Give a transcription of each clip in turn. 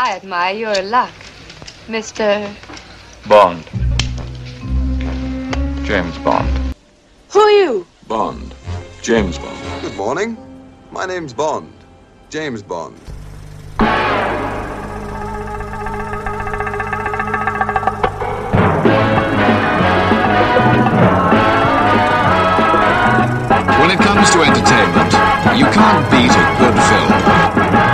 I admire your luck, Mr. Bond. James Bond. Who are you? Bond. James Bond. Good morning. My name's Bond. James Bond. When it comes to entertainment, you can't beat a good film.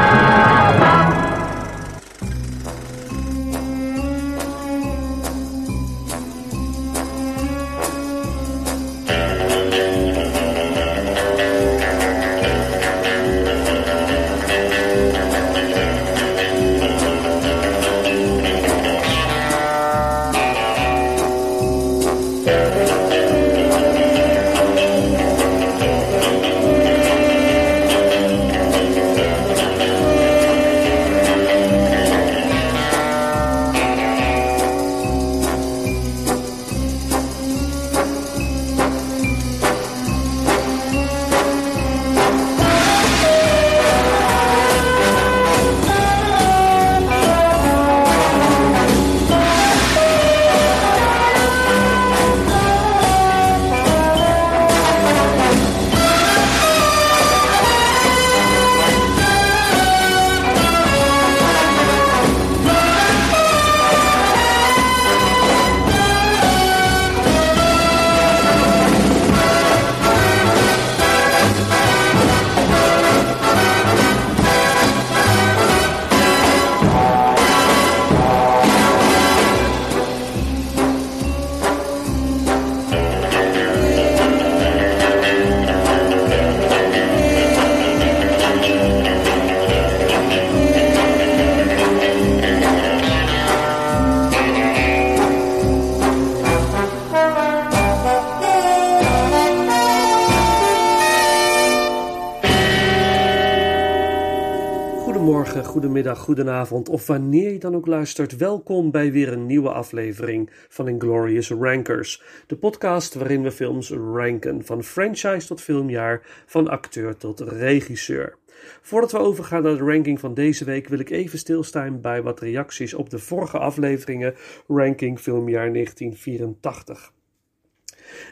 Goedenavond of wanneer je dan ook luistert, welkom bij weer een nieuwe aflevering van Inglorious Rankers. De podcast waarin we films ranken, van franchise tot filmjaar, van acteur tot regisseur. Voordat we overgaan naar de ranking van deze week wil ik even stilstaan bij wat reacties op de vorige afleveringen ranking filmjaar 1984.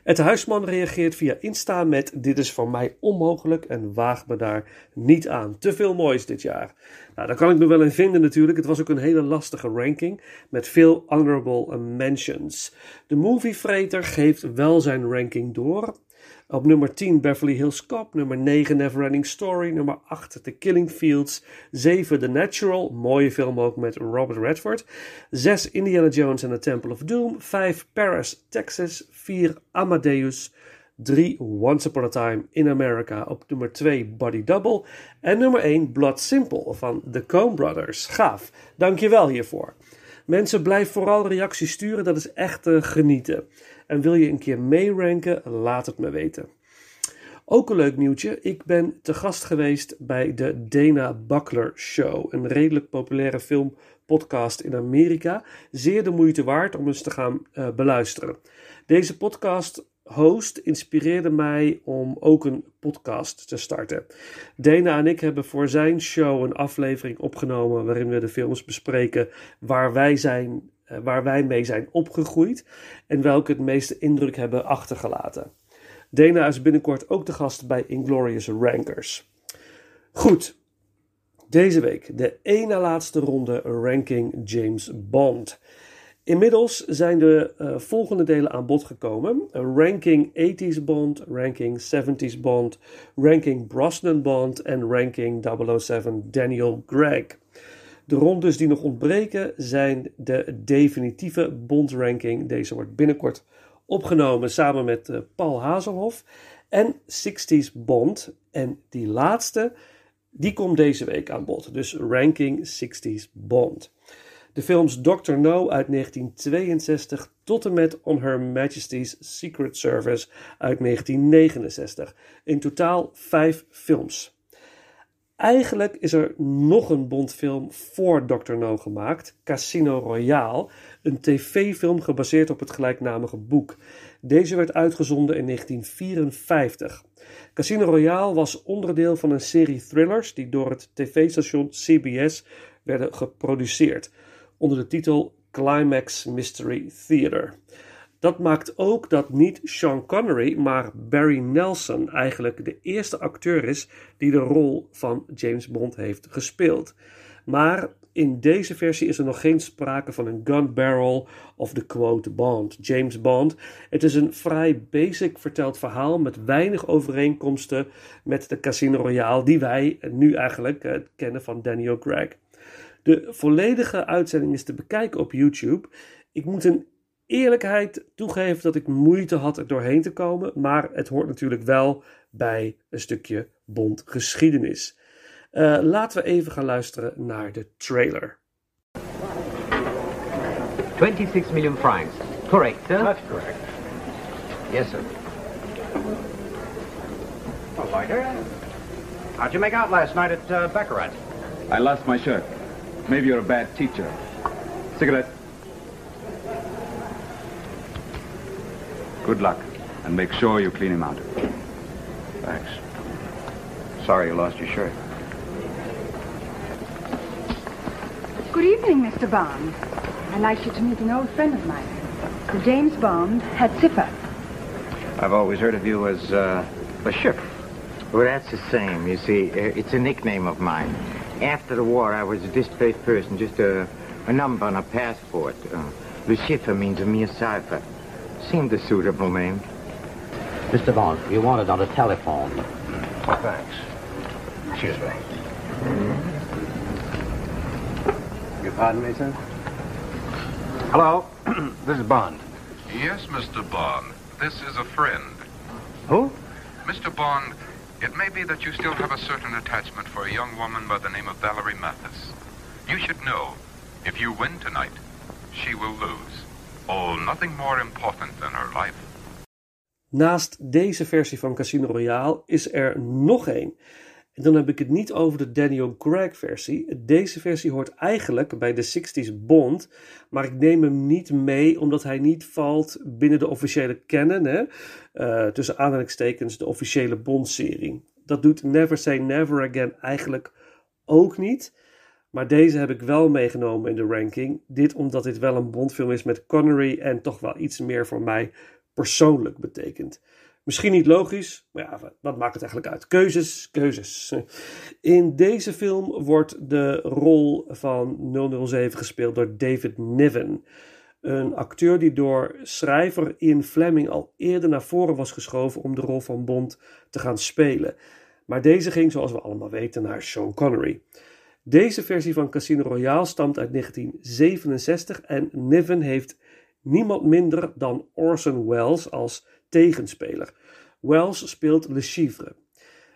Het Huisman reageert via Insta met: Dit is voor mij onmogelijk en waag me daar niet aan. Te veel moois dit jaar. Nou, daar kan ik me wel in vinden natuurlijk. Het was ook een hele lastige ranking met veel honorable mentions. De Movie Freighter geeft wel zijn ranking door. Op nummer 10 Beverly Hills Cop, nummer 9 Neverending Story, nummer 8 The Killing Fields, 7 The Natural, mooie film ook met Robert Redford, 6 Indiana Jones and the Temple of Doom, 5 Paris, Texas, 4 Amadeus, 3 Once Upon a Time in America, op nummer 2 Body Double en nummer 1 Blood Simple van The Coen Brothers. Gaaf, dankjewel hiervoor. Mensen, blijf vooral reacties sturen, dat is echt uh, genieten. En wil je een keer meeranken, laat het me weten. Ook een leuk nieuwtje, ik ben te gast geweest bij de Dana Buckler Show, een redelijk populaire filmpodcast in Amerika. Zeer de moeite waard om eens te gaan uh, beluisteren. Deze podcast host inspireerde mij om ook een podcast te starten. Dana en ik hebben voor zijn show een aflevering opgenomen waarin we de films bespreken waar wij zijn, waar wij mee zijn opgegroeid en welke het meeste indruk hebben achtergelaten. Dana is binnenkort ook de gast bij Inglorious Rankers. Goed, deze week de ene laatste ronde ranking James Bond. Inmiddels zijn de uh, volgende delen aan bod gekomen: ranking 80s Bond, ranking 70s Bond, ranking Brosnan Bond en ranking 007 Daniel Gregg. De rondes die nog ontbreken zijn de definitieve Bond ranking. Deze wordt binnenkort opgenomen samen met uh, Paul Hazelhoff en 60s Bond. En die laatste, die komt deze week aan bod. Dus ranking 60s Bond. De films Dr. No uit 1962 tot en met On Her Majesty's Secret Service uit 1969. In totaal vijf films. Eigenlijk is er nog een Bondfilm voor Dr. No gemaakt, Casino Royale, een tv-film gebaseerd op het gelijknamige boek. Deze werd uitgezonden in 1954. Casino Royale was onderdeel van een serie thrillers die door het tv-station CBS werden geproduceerd onder de titel Climax Mystery Theater. Dat maakt ook dat niet Sean Connery, maar Barry Nelson eigenlijk de eerste acteur is die de rol van James Bond heeft gespeeld. Maar in deze versie is er nog geen sprake van een gun barrel of de quote Bond, James Bond. Het is een vrij basic verteld verhaal met weinig overeenkomsten met de Casino Royale die wij nu eigenlijk eh, kennen van Daniel Craig. De volledige uitzending is te bekijken op YouTube. Ik moet een eerlijkheid toegeven dat ik moeite had er doorheen te komen, maar het hoort natuurlijk wel bij een stukje Bond geschiedenis. Uh, laten we even gaan luisteren naar de trailer. 26 million francs. Correct, sir? That's correct. Yes, sir. Well, Lighter, how'd you make out last night at uh, Baccarat? I lost my shirt. Maybe you're a bad teacher. Cigarette. Good luck, and make sure you clean him out. Thanks. Sorry you lost your shirt. Good evening, Mr. Bond. I'd like you to meet an old friend of mine, The James Bond, hat Zipper. I've always heard of you as uh, the ship. Well, that's the same. You see, uh, it's a nickname of mine. After the war, I was a displaced person, just a, a number on a passport. Uh, the Schiffer means a mere cipher. Seemed a suitable name. Mr. Bond, you wanted on the telephone. Thanks. Excuse me. You pardon me, sir? Hello, this is Bond. Yes, Mr. Bond. This is a friend. Who? Mr. Bond, it may be that you still have a certain attachment for a young woman by the name of Valerie Mathis. You should know, if you win tonight, she will lose. Oh, nothing more important than her life. Naast deze versie van Casino Royale is er nog één. En dan heb ik het niet over de Daniel Craig versie. Deze versie hoort eigenlijk bij de 60s Bond. Maar ik neem hem niet mee omdat hij niet valt binnen de officiële canon. Hè? Uh, tussen aanhalingstekens de officiële Bond-serie. Dat doet Never Say Never Again eigenlijk ook niet. Maar deze heb ik wel meegenomen in de ranking. Dit omdat dit wel een Bondfilm is met Connery en toch wel iets meer voor mij persoonlijk betekent. Misschien niet logisch, maar ja, wat maakt het eigenlijk uit? Keuzes, keuzes. In deze film wordt de rol van 007 gespeeld door David Niven. Een acteur die door schrijver Ian Fleming al eerder naar voren was geschoven om de rol van Bond te gaan spelen. Maar deze ging, zoals we allemaal weten, naar Sean Connery. Deze versie van Casino Royale stamt uit 1967 en Niven heeft niemand minder dan Orson Welles als tegenspeler. Wells speelt Le Chiffre.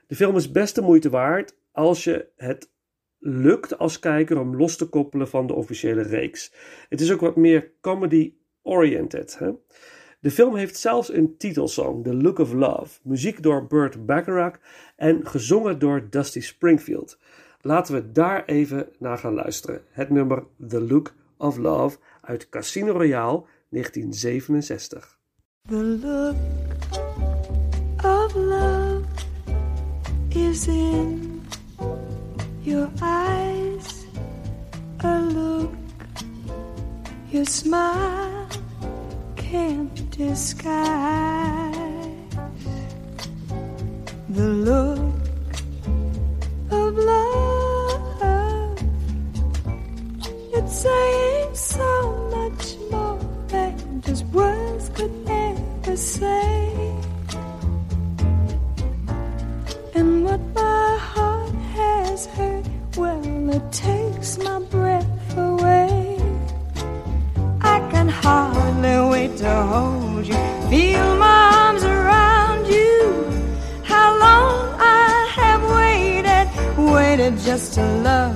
De film is best de moeite waard als je het lukt als kijker om los te koppelen van de officiële reeks. Het is ook wat meer comedy-oriented. De film heeft zelfs een titelsong, The Look of Love, muziek door Burt Bacharach en gezongen door Dusty Springfield. Laten we daar even naar gaan luisteren. Het nummer The Look of Love uit Casino Royale 1967. The look of love is in your eyes. A look your smile can't disguise. The look of love, it's saying takes my breath away. I can hardly wait to hold you, feel my arms around you. How long I have waited, waited just to love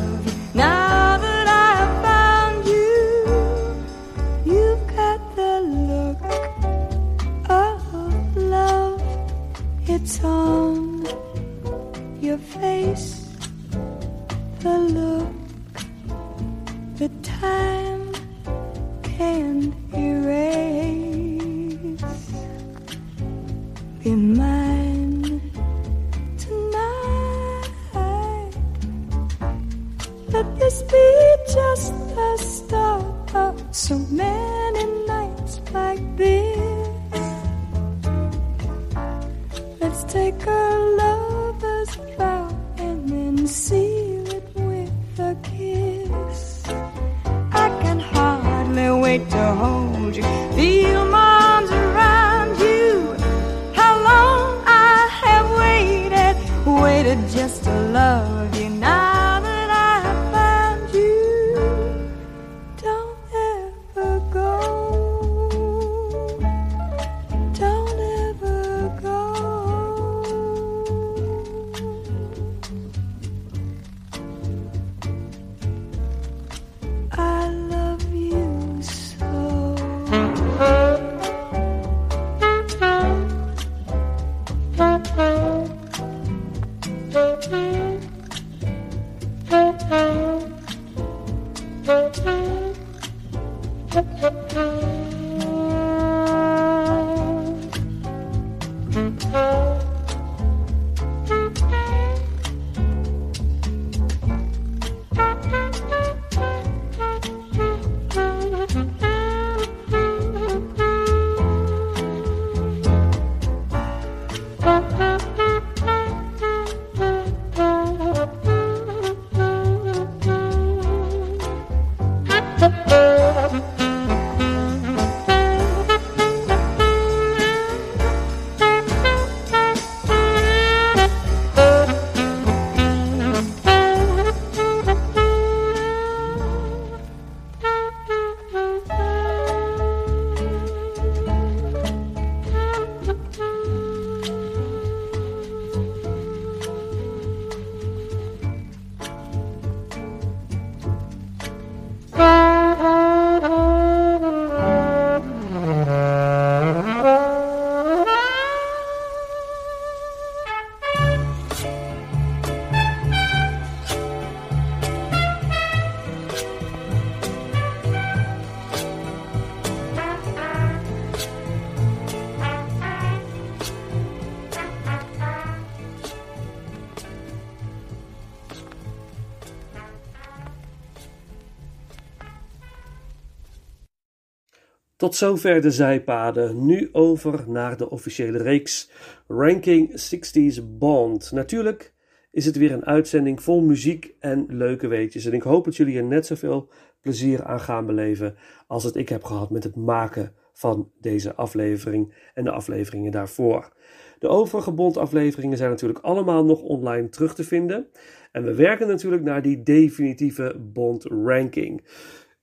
Tot zover de zijpaden. Nu over naar de officiële reeks Ranking 60s Bond. Natuurlijk is het weer een uitzending vol muziek en leuke weetjes. En ik hoop dat jullie er net zoveel plezier aan gaan beleven als het ik heb gehad met het maken van deze aflevering en de afleveringen daarvoor. De overige Bond-afleveringen zijn natuurlijk allemaal nog online terug te vinden. En we werken natuurlijk naar die definitieve Bond-ranking.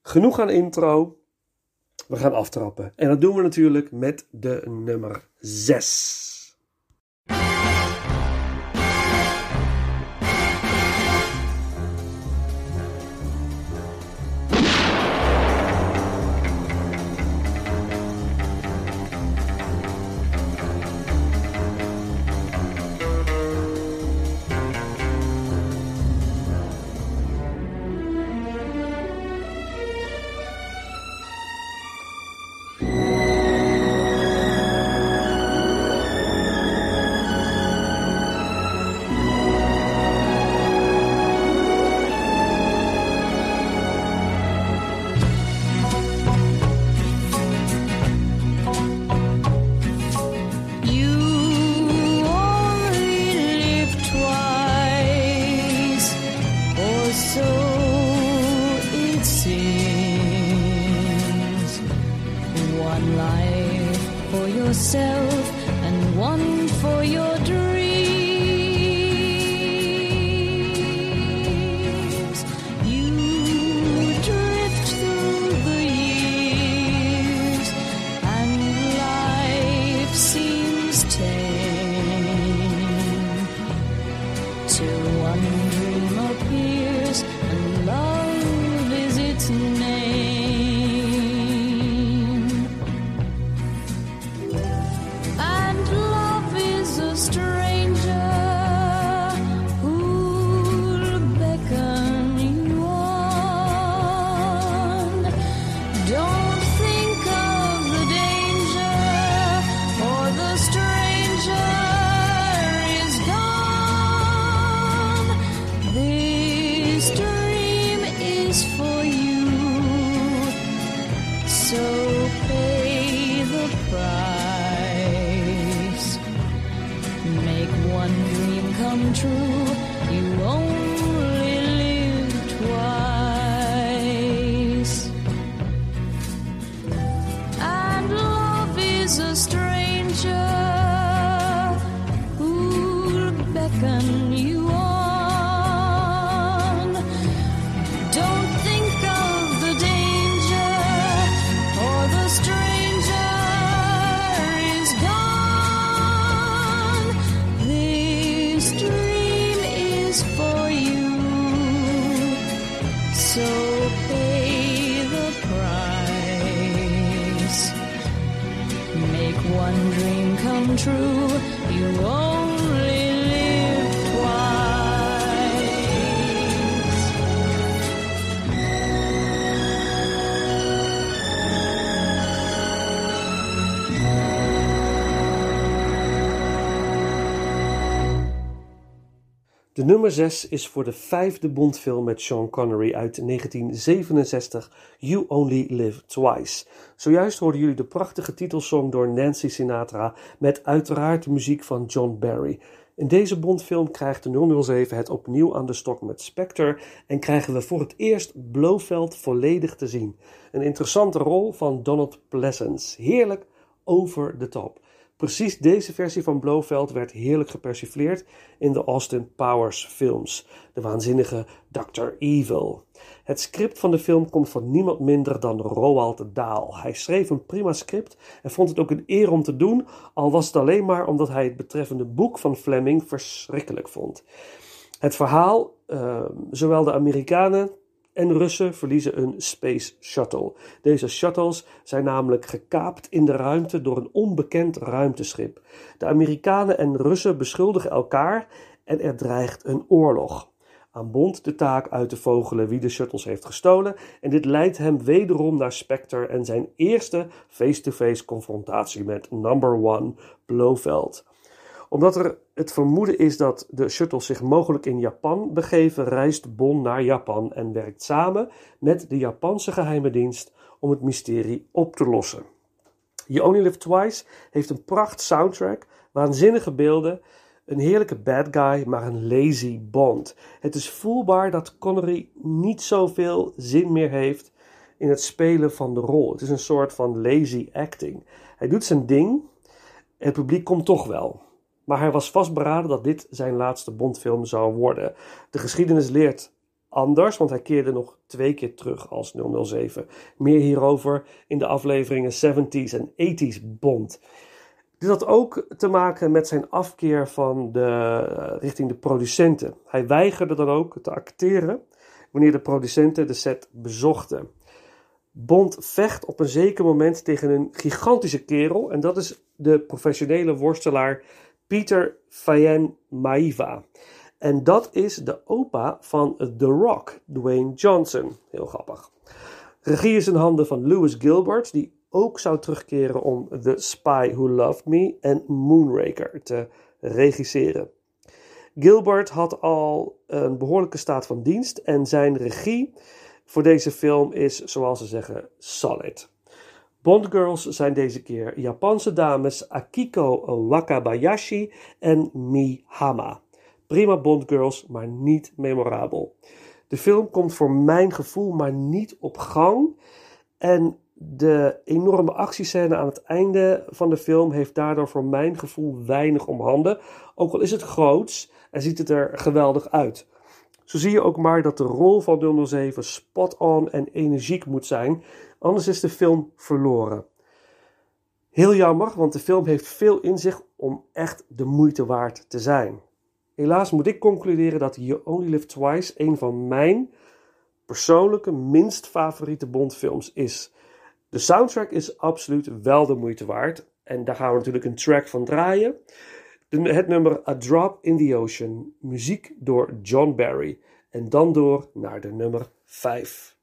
Genoeg aan intro. We gaan aftrappen. En dat doen we natuurlijk met de nummer 6. One life for yourself and one for your dreams. Nummer 6 is voor de vijfde Bondfilm met Sean Connery uit 1967, You Only Live Twice. Zojuist hoorden jullie de prachtige titelsong door Nancy Sinatra met uiteraard muziek van John Barry. In deze Bondfilm krijgt de 007 het opnieuw aan de stok met Spectre en krijgen we voor het eerst Blofeld volledig te zien. Een interessante rol van Donald Pleasence. Heerlijk over de top. Precies deze versie van Blofeld werd heerlijk gepersifleerd in de Austin Powers films, de waanzinnige Dr. Evil. Het script van de film komt van niemand minder dan Roald Dahl. Hij schreef een prima script en vond het ook een eer om te doen, al was het alleen maar omdat hij het betreffende boek van Fleming verschrikkelijk vond. Het verhaal, uh, zowel de Amerikanen en Russen verliezen een Space Shuttle. Deze shuttles zijn namelijk gekaapt in de ruimte door een onbekend ruimteschip. De Amerikanen en Russen beschuldigen elkaar en er dreigt een oorlog. Aan Bond de taak uit te vogelen wie de shuttles heeft gestolen en dit leidt hem wederom naar Spectre en zijn eerste face-to-face confrontatie met Number One Blofeld omdat er het vermoeden is dat de shuttles zich mogelijk in Japan begeven, reist Bond naar Japan en werkt samen met de Japanse geheime dienst om het mysterie op te lossen. You Only Live Twice heeft een pracht soundtrack, waanzinnige beelden, een heerlijke bad guy, maar een lazy Bond. Het is voelbaar dat Connery niet zoveel zin meer heeft in het spelen van de rol. Het is een soort van lazy acting. Hij doet zijn ding, het publiek komt toch wel. Maar hij was vastberaden dat dit zijn laatste Bondfilm zou worden. De geschiedenis leert anders, want hij keerde nog twee keer terug als 007. Meer hierover in de afleveringen 70s en 80s Bond. Dit had ook te maken met zijn afkeer van de, richting de producenten. Hij weigerde dan ook te acteren wanneer de producenten de set bezochten. Bond vecht op een zeker moment tegen een gigantische kerel en dat is de professionele worstelaar Peter Fayen Maiva. En dat is de opa van The Rock, Dwayne Johnson. Heel grappig. Regie is in handen van Lewis Gilbert, die ook zou terugkeren om The Spy Who Loved Me en Moonraker te regisseren. Gilbert had al een behoorlijke staat van dienst en zijn regie voor deze film is, zoals ze zeggen, solid. Bondgirls zijn deze keer Japanse dames Akiko Wakabayashi en Mi Hama. Prima Bondgirls, maar niet memorabel. De film komt voor mijn gevoel maar niet op gang. En de enorme actiescène aan het einde van de film heeft daardoor voor mijn gevoel weinig om handen. Ook al is het groots en ziet het er geweldig uit. Zo zie je ook maar dat de rol van 007 spot on en energiek moet zijn, anders is de film verloren. Heel jammer, want de film heeft veel in zich om echt de moeite waard te zijn. Helaas moet ik concluderen dat You Only Live Twice een van mijn persoonlijke minst favoriete Bondfilms is. De soundtrack is absoluut wel de moeite waard. En daar gaan we natuurlijk een track van draaien. Het nummer A Drop in the Ocean, muziek door John Barry. En dan door naar de nummer 5.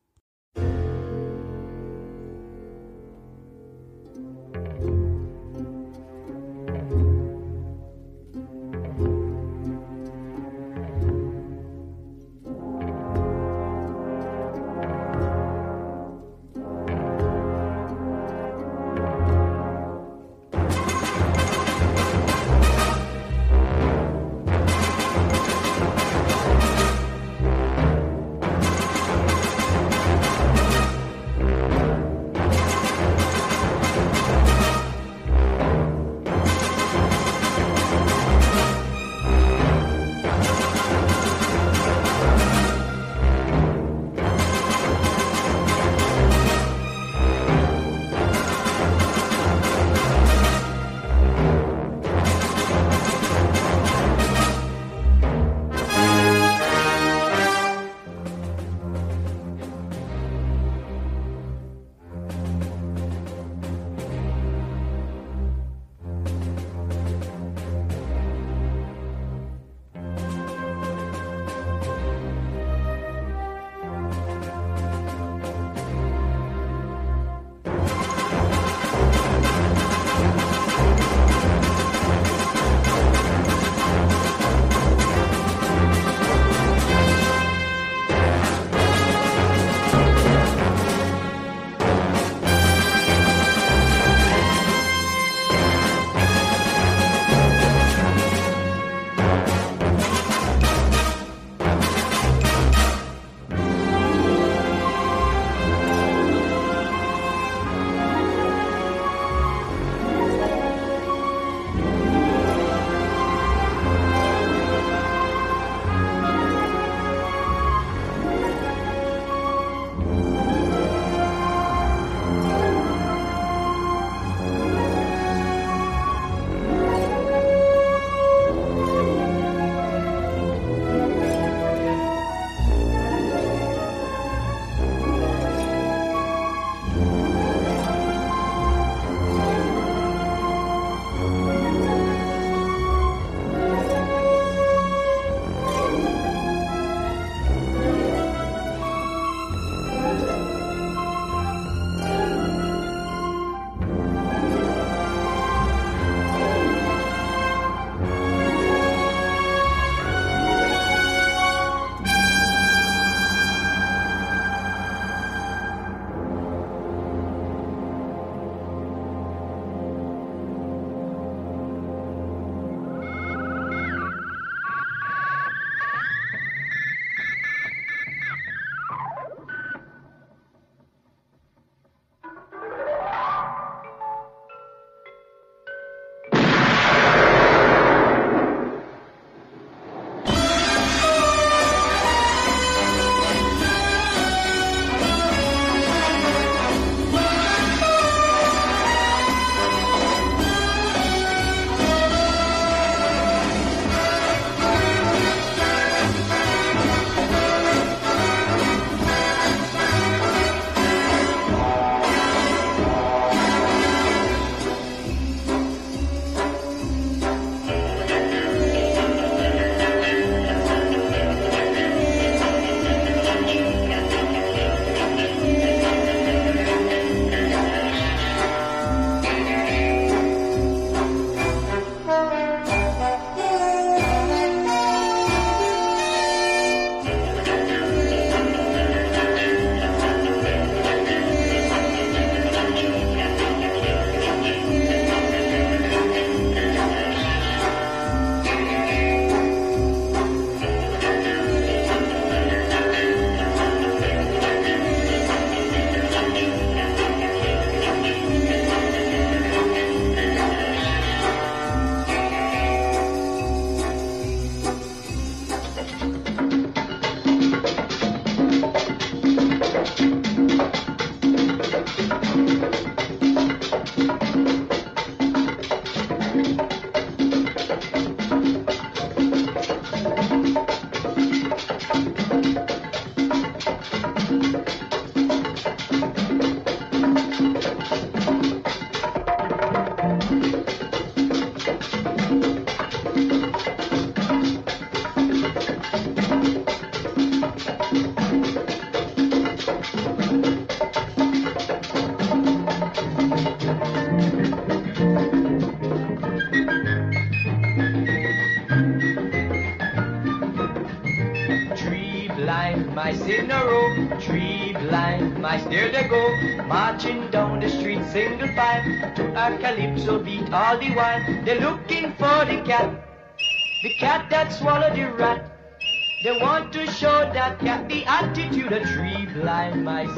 A calypso beat all the while. They're looking for the cat, the cat that swallowed the rat. They want to show that cat the attitude of three blind mice.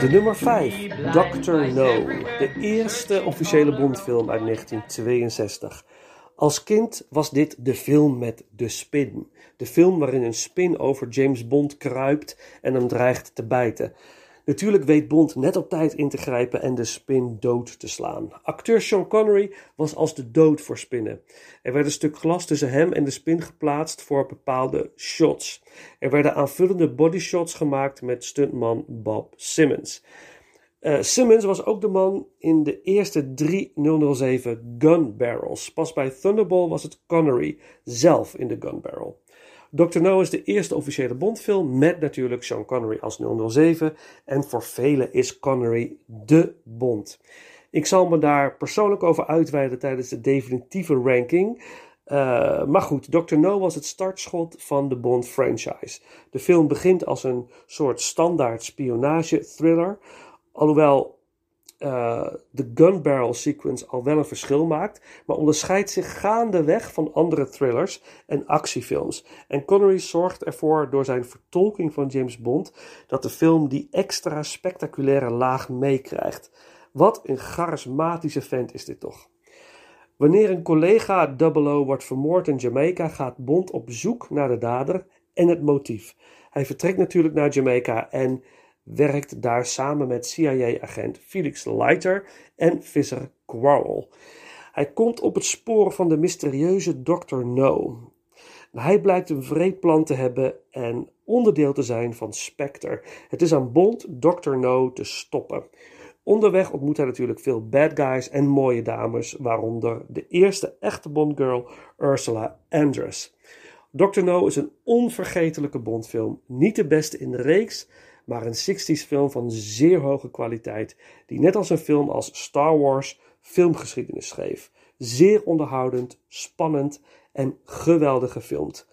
De nummer 5, Three blind Dr. No, de eerste officiële Bondfilm uit 1962. Als kind was dit de film met de spin. De film waarin een spin over James Bond kruipt en hem dreigt te bijten. Natuurlijk weet Bond net op tijd in te grijpen en de spin dood te slaan. Acteur Sean Connery was als de dood voor spinnen. Er werd een stuk glas tussen hem en de spin geplaatst voor bepaalde shots. Er werden aanvullende bodyshots gemaakt met stuntman Bob Simmons. Eh, Simmons was ook de man in de eerste drie 007 gun barrels. Pas bij Thunderball was het Connery zelf in de gun barrel. Dr. No is de eerste officiële Bondfilm met natuurlijk Sean Connery als 007 en voor velen is Connery de Bond. Ik zal me daar persoonlijk over uitweiden tijdens de definitieve ranking. Uh, maar goed, Dr. No was het startschot van de Bond franchise. De film begint als een soort standaard spionage thriller, alhoewel uh, de gun barrel sequence al wel een verschil maakt, maar onderscheidt zich gaandeweg van andere thrillers en actiefilms. En Connery zorgt ervoor door zijn vertolking van James Bond dat de film die extra spectaculaire laag meekrijgt. Wat een charismatische vent is dit toch. Wanneer een collega 00 wordt vermoord in Jamaica, gaat Bond op zoek naar de dader en het motief. Hij vertrekt natuurlijk naar Jamaica en werkt daar samen met CIA-agent Felix Leiter en visser Quarrel. Hij komt op het spoor van de mysterieuze Dr. No. Hij blijkt een vreed plan te hebben en onderdeel te zijn van Spectre. Het is aan Bond Dr. No te stoppen. Onderweg ontmoet hij natuurlijk veel bad guys en mooie dames, waaronder de eerste echte Bondgirl Ursula Andress. Dr. No is een onvergetelijke Bondfilm, niet de beste in de reeks, maar een 60s film van zeer hoge kwaliteit, die net als een film als Star Wars filmgeschiedenis schreef. Zeer onderhoudend, spannend en geweldig gefilmd.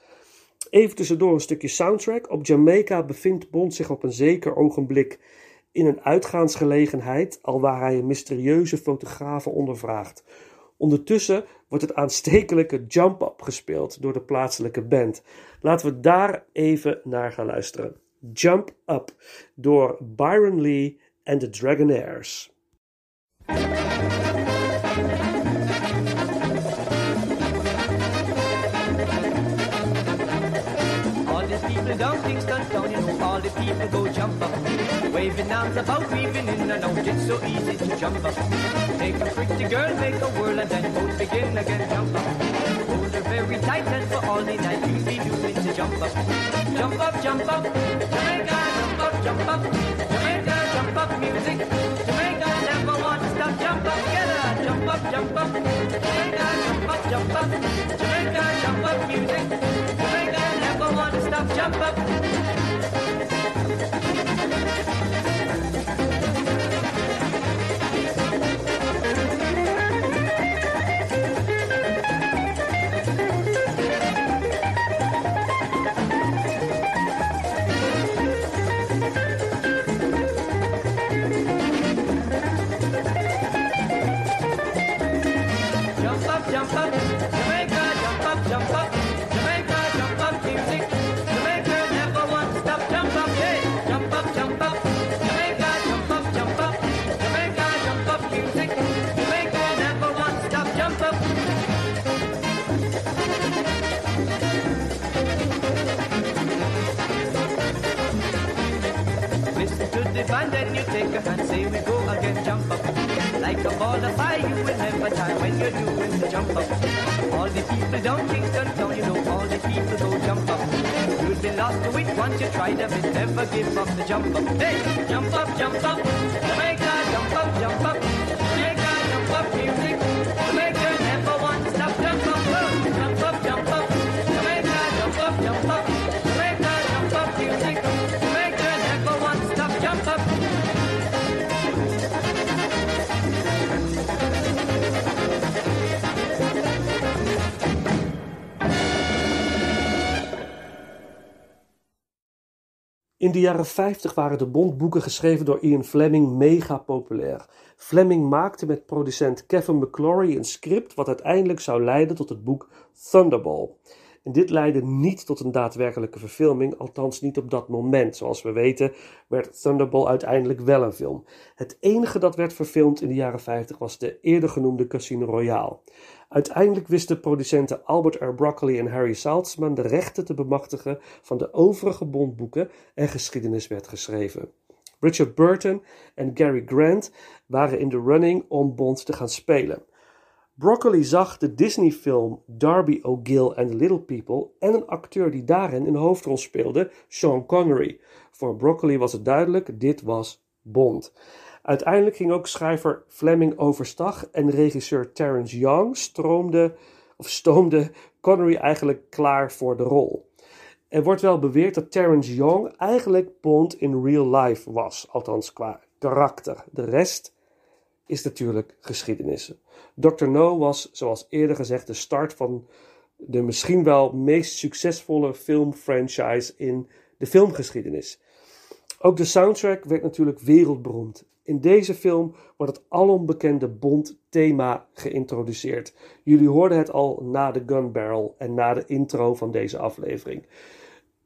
Even tussendoor een stukje soundtrack. Op Jamaica bevindt Bond zich op een zeker ogenblik in een uitgaansgelegenheid, alwaar hij een mysterieuze fotograaf ondervraagt. Ondertussen wordt het aanstekelijke Jump Up gespeeld door de plaatselijke band. Laten we daar even naar gaan luisteren. Jump Up door Byron Lee en de Dragonaires. All the people down Kingston town, you know, all the people go jump up. Waving arms about, weaving in and out, it's so easy to jump up. Take a pretty girl, make a whirl, and then both begin again, jump up. Very tight, and for all the night you'll be doing to jump up. Jump up, jump up, Jamaica, jump up, jump up. Jamaica, jump up, music. Jamaica, never want to stop, jump up together. Jump up, jump up. Jamaica, jump up, jump up. Jamaica, jump up, music. Jamaica, never want to stop, jump up. To the band and you take a hand, say we go again, jump up. Like a ball of fire, you will never die when you're doing the jump up. All the people down Kingston town, you know all the people go jump up. You'll be lost to it once you try them, it never give up the jump up. Hey, jump up, jump up, Jamaica, jump up, jump up, In de jaren 50 waren de Bondboeken geschreven door Ian Fleming mega populair. Fleming maakte met producent Kevin McClory een script wat uiteindelijk zou leiden tot het boek Thunderball. En dit leidde niet tot een daadwerkelijke verfilming, althans niet op dat moment. Zoals we weten werd Thunderball uiteindelijk wel een film. Het enige dat werd verfilmd in de jaren 50 was de eerder genoemde Casino Royale. Uiteindelijk wisten producenten Albert R. Broccoli en Harry Saltzman de rechten te bemachtigen van de overige Bondboeken en geschiedenis werd geschreven. Richard Burton en Gary Grant waren in de running om Bond te gaan spelen. Broccoli zag de Disney-film Darby O'Gill and the Little People en een acteur die daarin een hoofdrol speelde, Sean Connery. Voor Broccoli was het duidelijk, dit was Bond. Uiteindelijk ging ook schrijver Fleming overstag en regisseur Terrence Young stroomde, of stoomde Connery eigenlijk klaar voor de rol. Er wordt wel beweerd dat Terrence Young eigenlijk Bond in real life was, althans qua karakter. De rest is natuurlijk geschiedenis. Dr. No was, zoals eerder gezegd, de start van de misschien wel meest succesvolle filmfranchise in de filmgeschiedenis. Ook de soundtrack werd natuurlijk wereldberoemd. In deze film wordt het alombekende Bond-thema geïntroduceerd. Jullie hoorden het al na de gun barrel en na de intro van deze aflevering.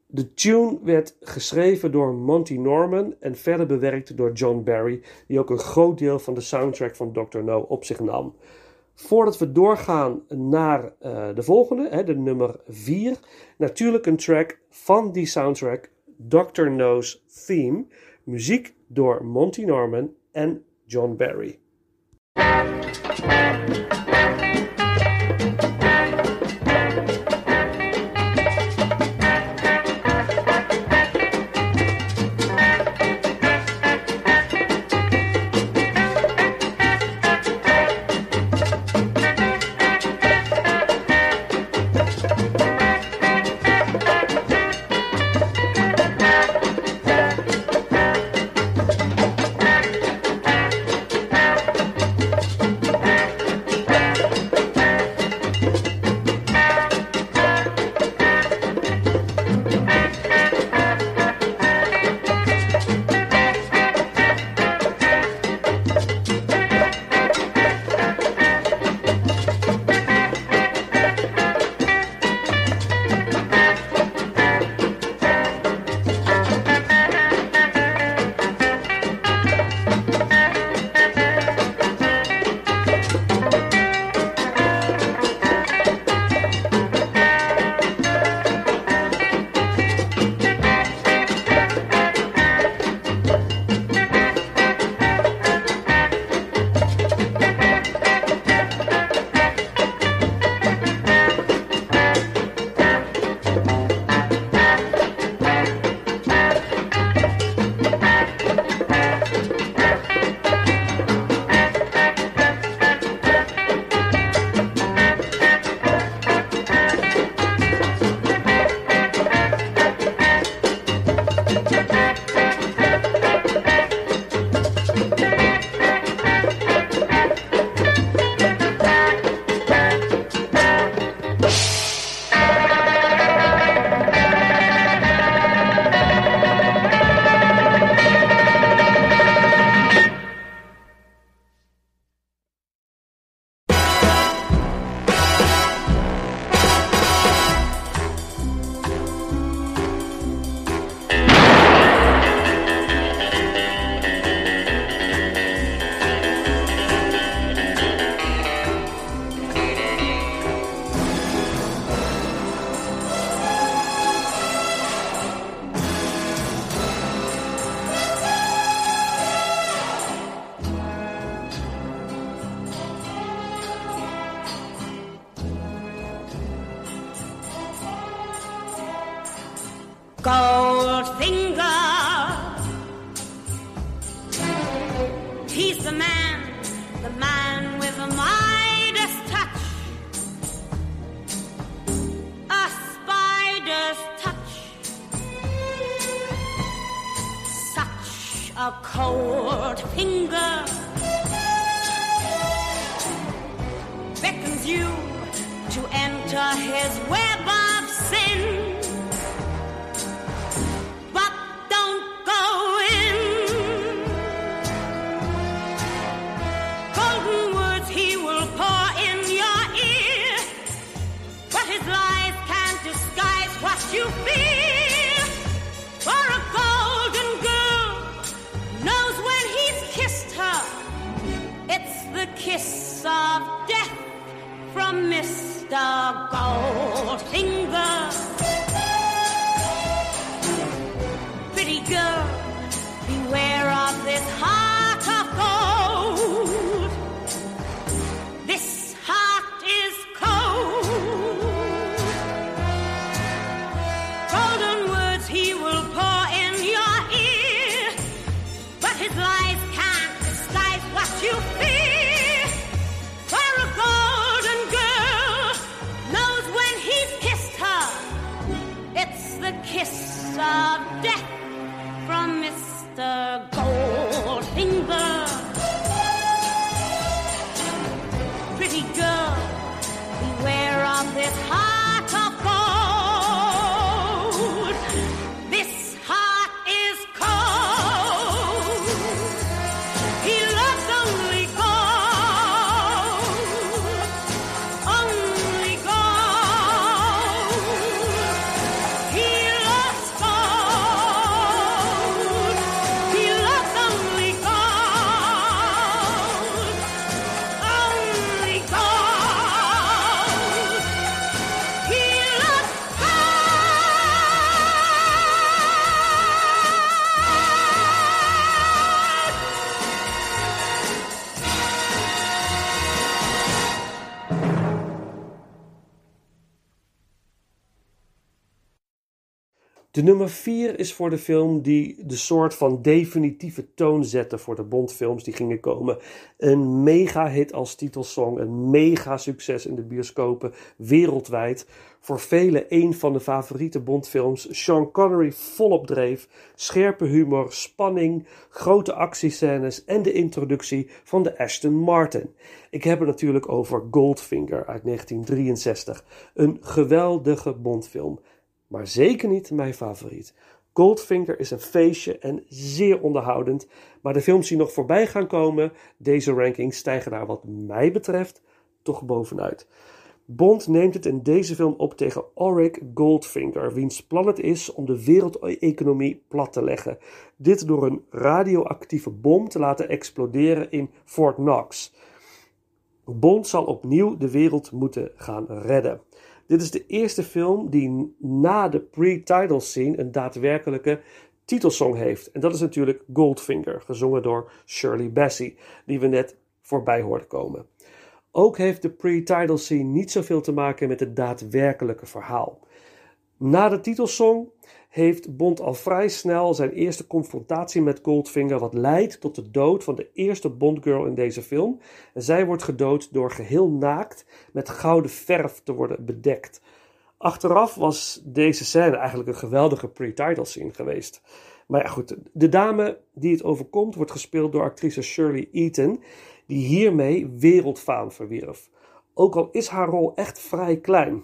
De tune werd geschreven door Monty Norman en verder bewerkt door John Barry, die ook een groot deel van de soundtrack van Dr. No op zich nam. Voordat we doorgaan naar uh, de volgende, hè, de nummer 4, natuurlijk een track van die soundtrack, Dr. No's Theme, muziek door Monty Norman en John Barry. De nummer 4 is voor de film die de soort van definitieve toon zette voor de Bondfilms die gingen komen. Een mega hit als titelsong, een mega succes in de bioscopen wereldwijd. Voor velen een van de favoriete Bondfilms. Sean Connery volop dreef, scherpe humor, spanning, grote actiescènes en de introductie van de Aston Martin. Ik heb het natuurlijk over Goldfinger uit 1963. Een geweldige Bondfilm maar zeker niet mijn favoriet. Goldfinger is een feestje en zeer onderhoudend, maar de films die nog voorbij gaan komen, deze rankings stijgen daar wat mij betreft toch bovenuit. Bond neemt het in deze film op tegen Auric Goldfinger, wiens plan het is om de wereldeconomie plat te leggen. Dit door een radioactieve bom te laten exploderen in Fort Knox. Bond zal opnieuw de wereld moeten gaan redden. Dit is de eerste film die na de pre-title scene een daadwerkelijke titelsong heeft. En dat is natuurlijk Goldfinger, gezongen door Shirley Bassey, die we net voorbij hoorden komen. Ook heeft de pre-title scene niet zoveel te maken met het daadwerkelijke verhaal. Na de titelsong heeft Bond al vrij snel zijn eerste confrontatie met Goldfinger, wat leidt tot de dood van de eerste Bondgirl in deze film. Zij wordt gedood door geheel naakt met gouden verf te worden bedekt. Achteraf was deze scène eigenlijk een geweldige pre-title scene geweest. Maar ja, goed, de dame die het overkomt wordt gespeeld door actrice Shirley Eaton, die hiermee wereldfaam verwierf. Ook al is haar rol echt vrij klein.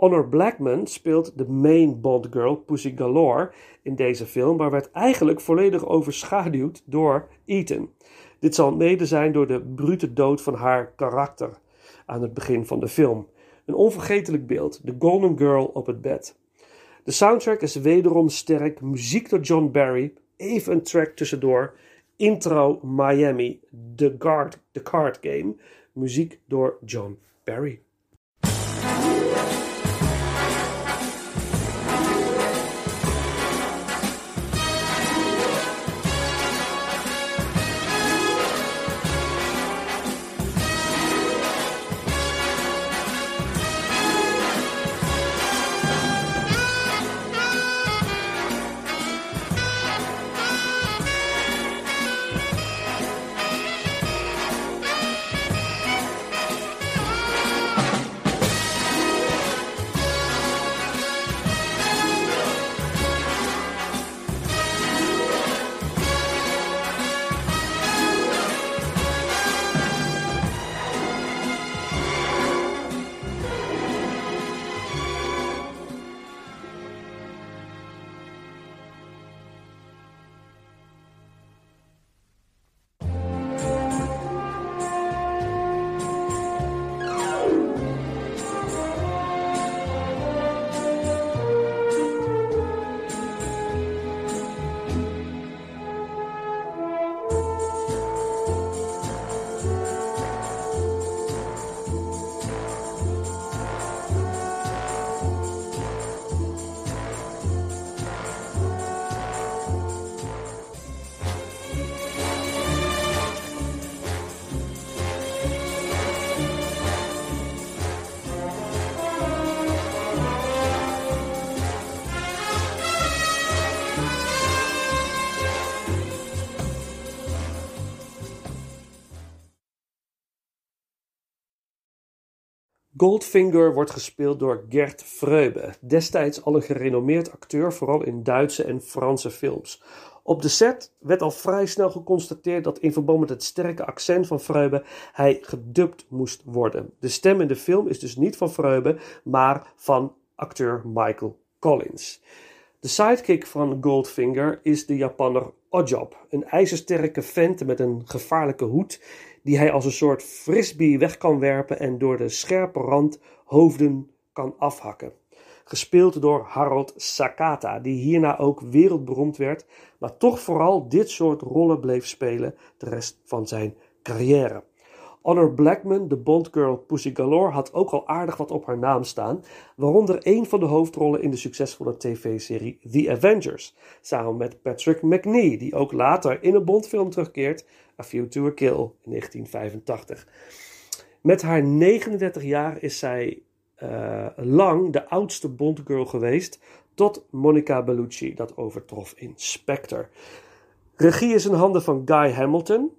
Honor Blackman speelt de main Bond girl Pussy Galore in deze film, maar werd eigenlijk volledig overschaduwd door Eaton. Dit zal mede zijn door de brute dood van haar karakter aan het begin van de film. Een onvergetelijk beeld, de Golden Girl op het bed. De soundtrack is wederom sterk, muziek door John Barry, even een track tussendoor, intro Miami, The, Guard, The Card Game, muziek door John Barry. Goldfinger wordt gespeeld door Gert Freube, destijds al een gerenommeerd acteur, vooral in Duitse en Franse films. Op de set werd al vrij snel geconstateerd dat in verband met het sterke accent van Freube hij gedubt moest worden. De stem in de film is dus niet van Freube, maar van acteur Michael Collins. De sidekick van Goldfinger is de Japanner Ojob, een ijzersterke vent met een gevaarlijke hoed die hij als een soort frisbee weg kan werpen en door de scherpe rand hoofden kan afhakken. Gespeeld door Harold Sakata, die hierna ook wereldberoemd werd, maar toch vooral dit soort rollen bleef spelen de rest van zijn carrière. Honor Blackman, de Bondgirl Pussy Galore, had ook al aardig wat op haar naam staan, waaronder een van de hoofdrollen in de succesvolle tv-serie The Avengers, samen met Patrick McNee, die ook later in een Bondfilm terugkeert, A View to a Kill in 1985. Met haar 39 jaar is zij uh, lang de oudste Bondgirl geweest, tot Monica Bellucci dat overtrof in Spectre. Regie is in handen van Guy Hamilton.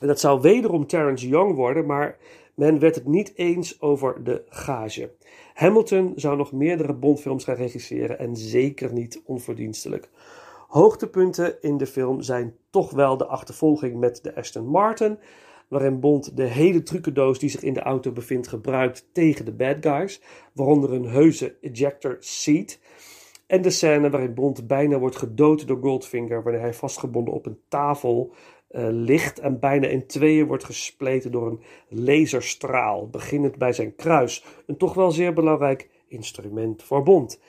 En dat zou wederom Terrence Young worden, maar men werd het niet eens over de gage. Hamilton zou nog meerdere Bondfilms gaan regisseren en zeker niet onverdienstelijk. Hoogtepunten in de film zijn toch wel de achtervolging met de Aston Martin, waarin Bond de hele trucendoos die zich in de auto bevindt gebruikt tegen de bad guys, waaronder een heuse ejector seat. En de scène waarin Bond bijna wordt gedood door Goldfinger wanneer hij vastgebonden op een tafel ligt en bijna in tweeën wordt gespleten door een laserstraal, beginnend bij zijn kruis. Een toch wel zeer belangrijk instrument voor Bond.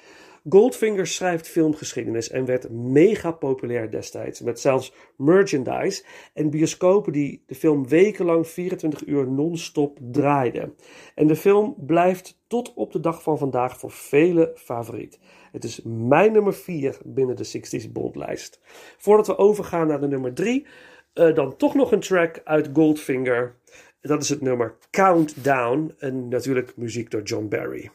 Goldfinger schrijft filmgeschiedenis en werd mega populair destijds, met zelfs merchandise en bioscopen die de film wekenlang 24 uur non-stop draaiden. En de film blijft tot op de dag van vandaag voor velen favoriet. Het is mijn nummer 4 binnen de 60s Bondlijst. Voordat we overgaan naar de nummer 3, uh, dan toch nog een track uit Goldfinger. Dat is het nummer Countdown en natuurlijk muziek door John Barry.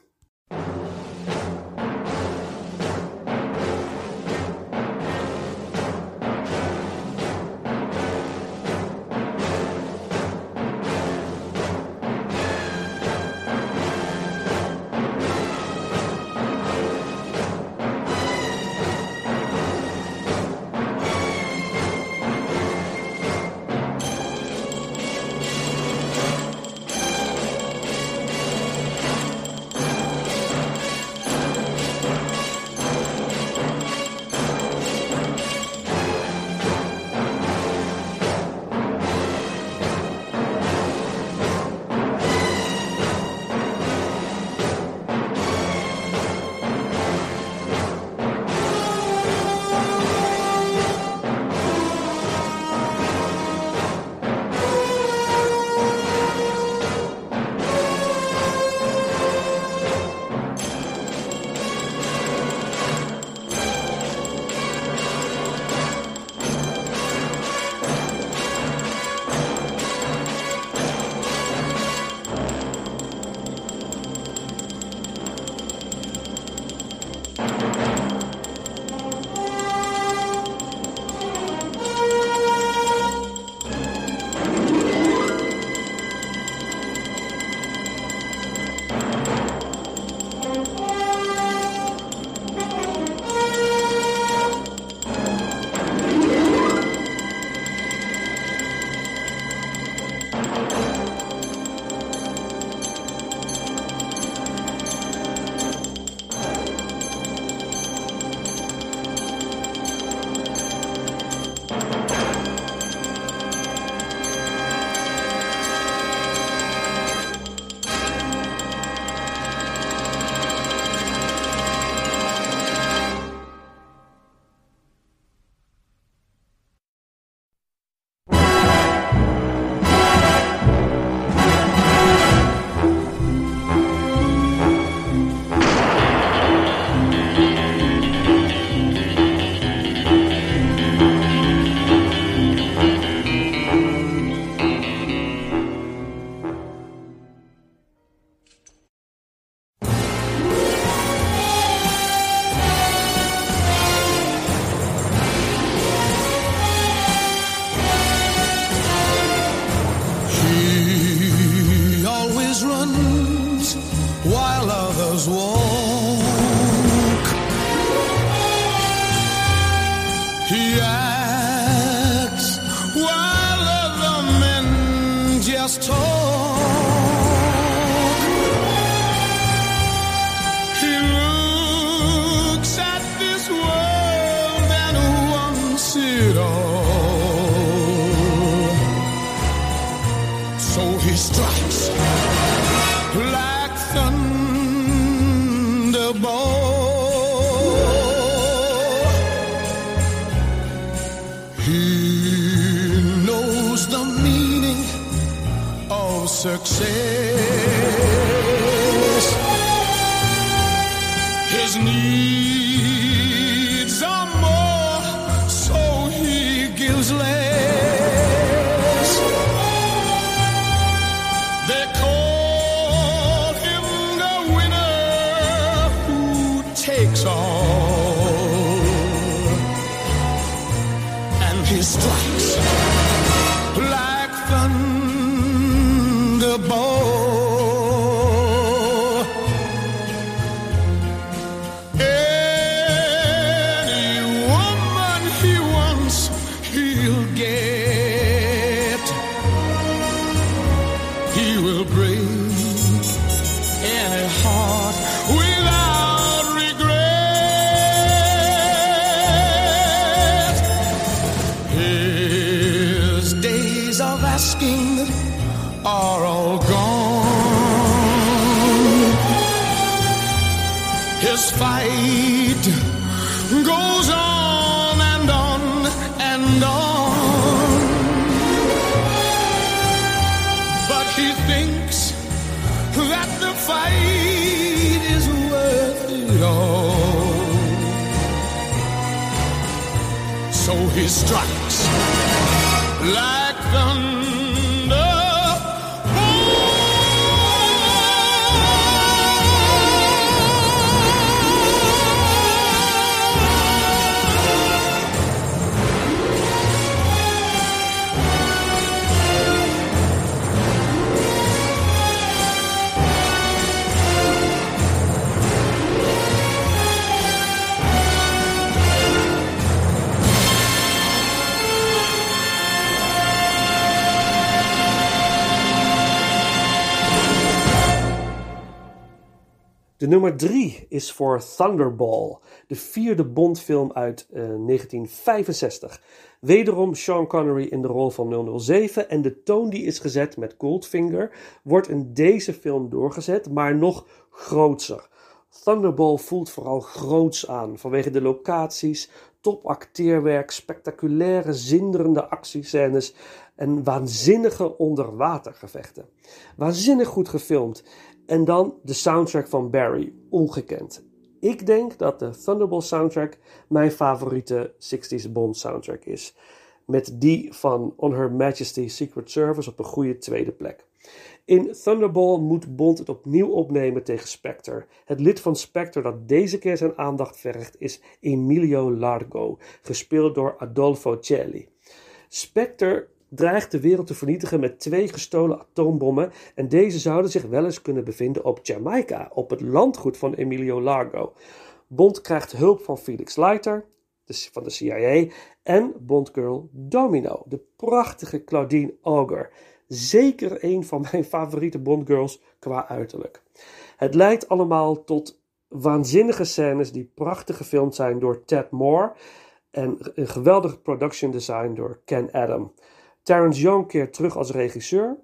His fight goes on and on and on. But he thinks that the fight is worth it all. So he strikes like thunder. De nummer 3 is voor Thunderball, de vierde Bondfilm uit eh, 1965. Wederom Sean Connery in de rol van 007 en de toon die is gezet met Goldfinger wordt in deze film doorgezet, maar nog grootser. Thunderball voelt vooral groots aan vanwege de locaties, top acteerwerk, spectaculaire, zinderende actiescènes en waanzinnige onderwatergevechten. Waanzinnig goed gefilmd. En dan de soundtrack van Barry, ongekend. Ik denk dat de Thunderball soundtrack mijn favoriete 60s Bond soundtrack is. Met die van On Her Majesty's Secret Service op een goede tweede plek. In Thunderball moet Bond het opnieuw opnemen tegen Spectre. Het lid van Spectre dat deze keer zijn aandacht vergt is Emilio Largo, gespeeld door Adolfo Celli. Spectre dreigt de wereld te vernietigen met twee gestolen atoombommen en deze zouden zich wel eens kunnen bevinden op Jamaica, op het landgoed van Emilio Largo. Bond krijgt hulp van Felix Leiter van de CIA en Bondgirl Domino, de prachtige Claudine Auger. Zeker een van mijn favoriete Bondgirls qua uiterlijk. Het leidt allemaal tot waanzinnige scènes die prachtig gefilmd zijn door Ted Moore en een geweldig production design door Ken Adam. Terrence Young keert terug als regisseur.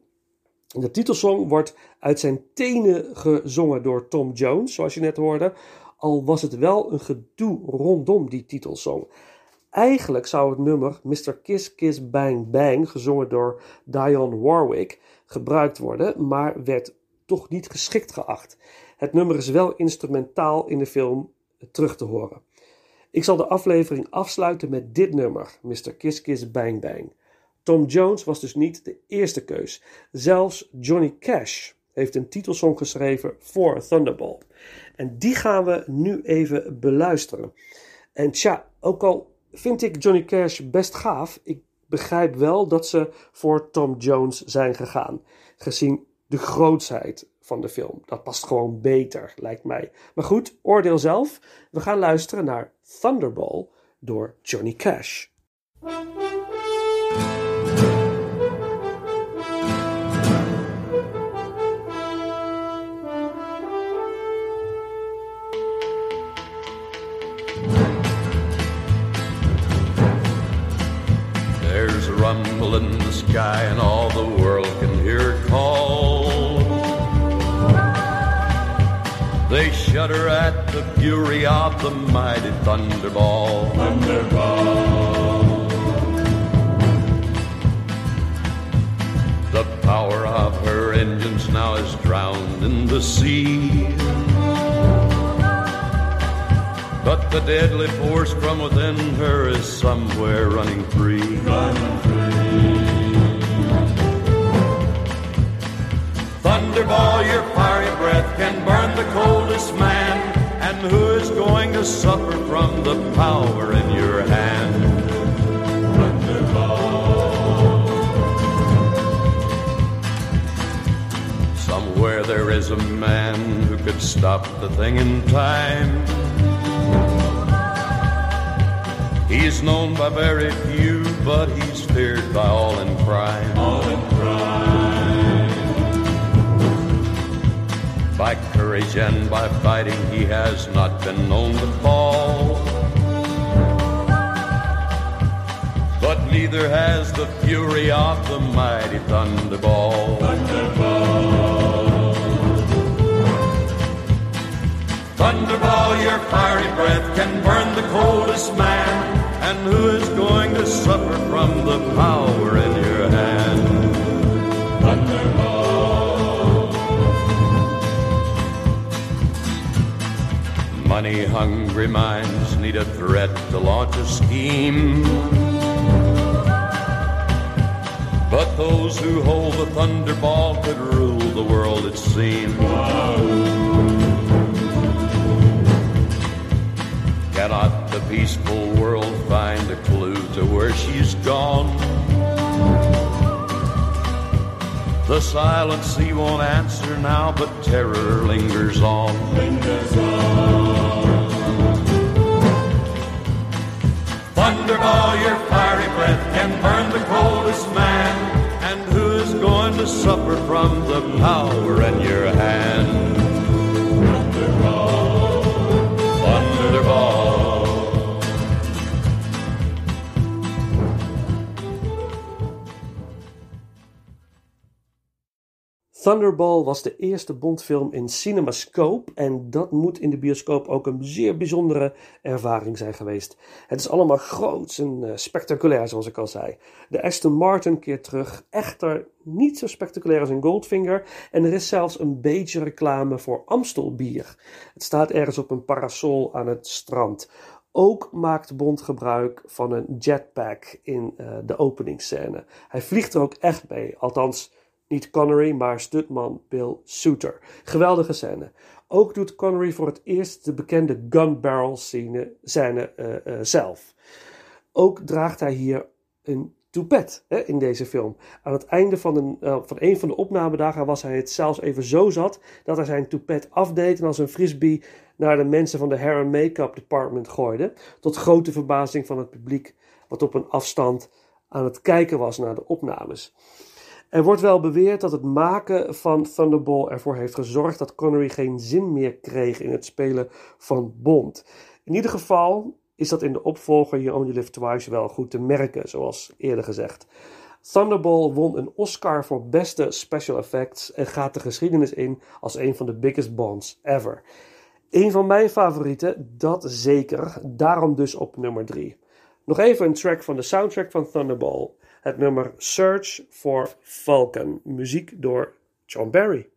De titelsong wordt uit zijn tenen gezongen door Tom Jones, zoals je net hoorde. Al was het wel een gedoe rondom die titelsong. Eigenlijk zou het nummer Mr. Kiss Kiss Bang Bang, gezongen door Dionne Warwick, gebruikt worden, maar werd toch niet geschikt geacht. Het nummer is wel instrumentaal in de film terug te horen. Ik zal de aflevering afsluiten met dit nummer, Mr. Kiss Kiss Bang Bang. Tom Jones was dus niet de eerste keus. Zelfs Johnny Cash heeft een titelsong geschreven voor Thunderball. En die gaan we nu even beluisteren. En tja, ook al vind ik Johnny Cash best gaaf, ik begrijp wel dat ze voor Tom Jones zijn gegaan. Gezien de grootsheid van de film. Dat past gewoon beter, lijkt mij. Maar goed, oordeel zelf. We gaan luisteren naar Thunderball, door Johnny Cash. Sky, and all the world can hear call. They shudder at the fury of the mighty thunderball. Thunderball. The power of her engines now is drowned in the sea. But the deadly force from within her is somewhere running free. Thunderball, your fiery breath can burn the coldest man. And who is going to suffer from the power in your hand? Thunderball. Somewhere there is a man who could stop the thing in time. He's known by very few, but he's feared by all in crime. All in crime. By courage and by fighting, he has not been known to fall. But neither has the fury of the mighty thunderball. Thunderball. Thunderball, your fiery breath can burn the coldest man. And who is going to suffer from the power in your hand? Money hungry minds need a threat to launch a scheme. But those who hold the thunderball could rule the world, it seems. Cannot the peaceful world find a clue to where she's gone? The silent sea won't answer now, but terror lingers on. Lingers on. Thunderball, your fiery breath can burn the coldest man. And who is going to suffer from the power in your hand? Thunderball was de eerste Bondfilm in CinemaScope en dat moet in de bioscoop ook een zeer bijzondere ervaring zijn geweest. Het is allemaal groots en uh, spectaculair zoals ik al zei. De Aston Martin keert terug, echter niet zo spectaculair als in Goldfinger en er is zelfs een beetje reclame voor Amstel bier. Het staat ergens op een parasol aan het strand. Ook maakt Bond gebruik van een jetpack in uh, de openingsscène. Hij vliegt er ook echt mee, althans niet Connery, maar stuntman Bill Souter. Geweldige scène. Ook doet Connery voor het eerst de bekende gun barrel scène, scène uh, uh, zelf. Ook draagt hij hier een toupet hè, in deze film. Aan het einde van een, uh, van een van de opnamedagen was hij het zelfs even zo zat dat hij zijn toupet afdeed en als een frisbee naar de mensen van de hair and make-up department gooide. Tot grote verbazing van het publiek, wat op een afstand aan het kijken was naar de opnames. Er wordt wel beweerd dat het maken van Thunderball ervoor heeft gezorgd dat Connery geen zin meer kreeg in het spelen van Bond. In ieder geval is dat in de opvolger You Only Live Twice wel goed te merken, zoals eerder gezegd. Thunderball won een Oscar voor beste special effects en gaat de geschiedenis in als een van de biggest Bonds ever. Een van mijn favorieten, dat zeker, daarom dus op nummer 3. Nog even een track van de soundtrack van Thunderball. Het nummer Search for Falcon, muziek door John Barry.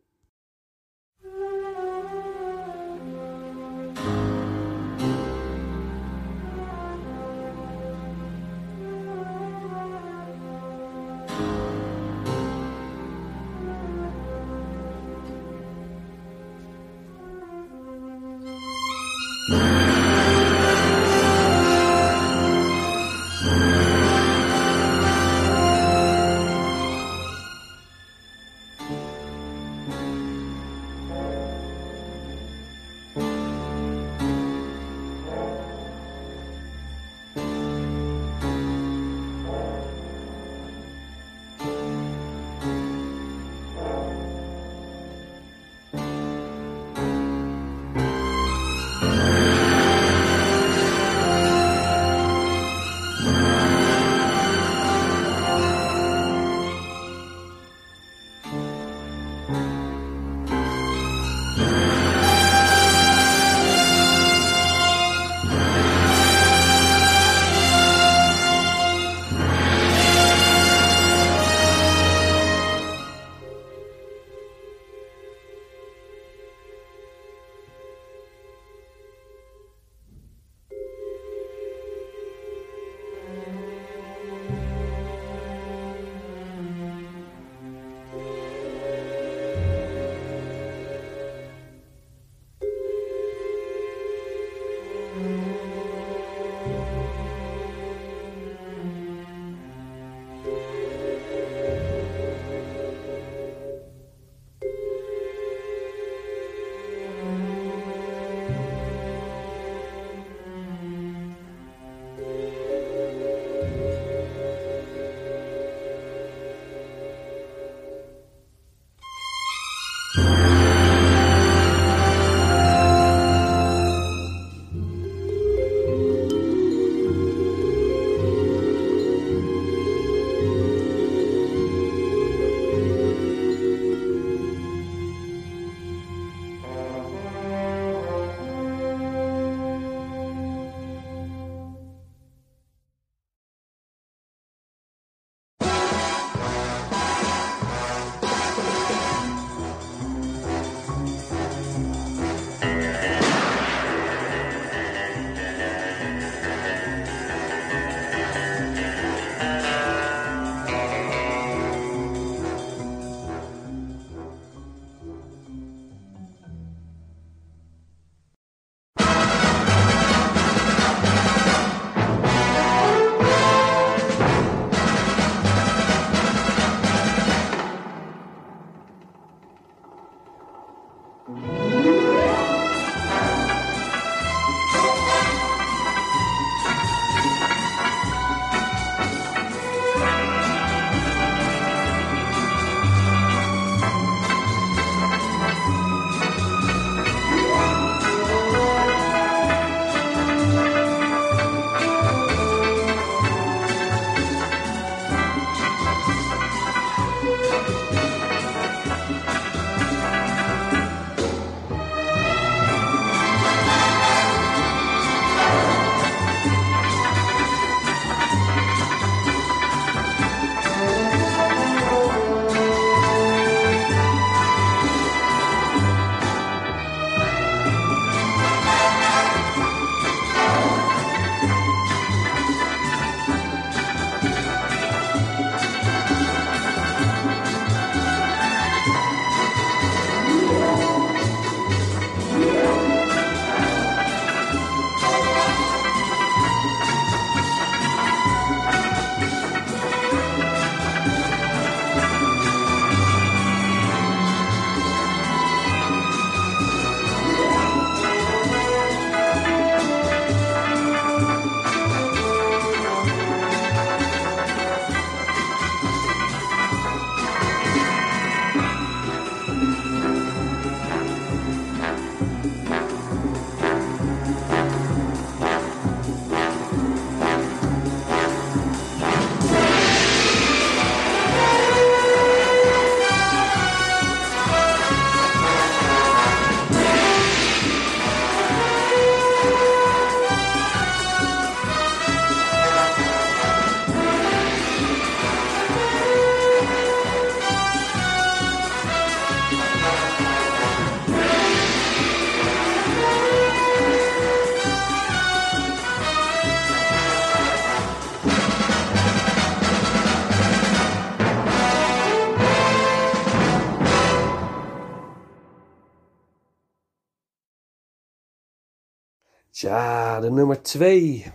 2.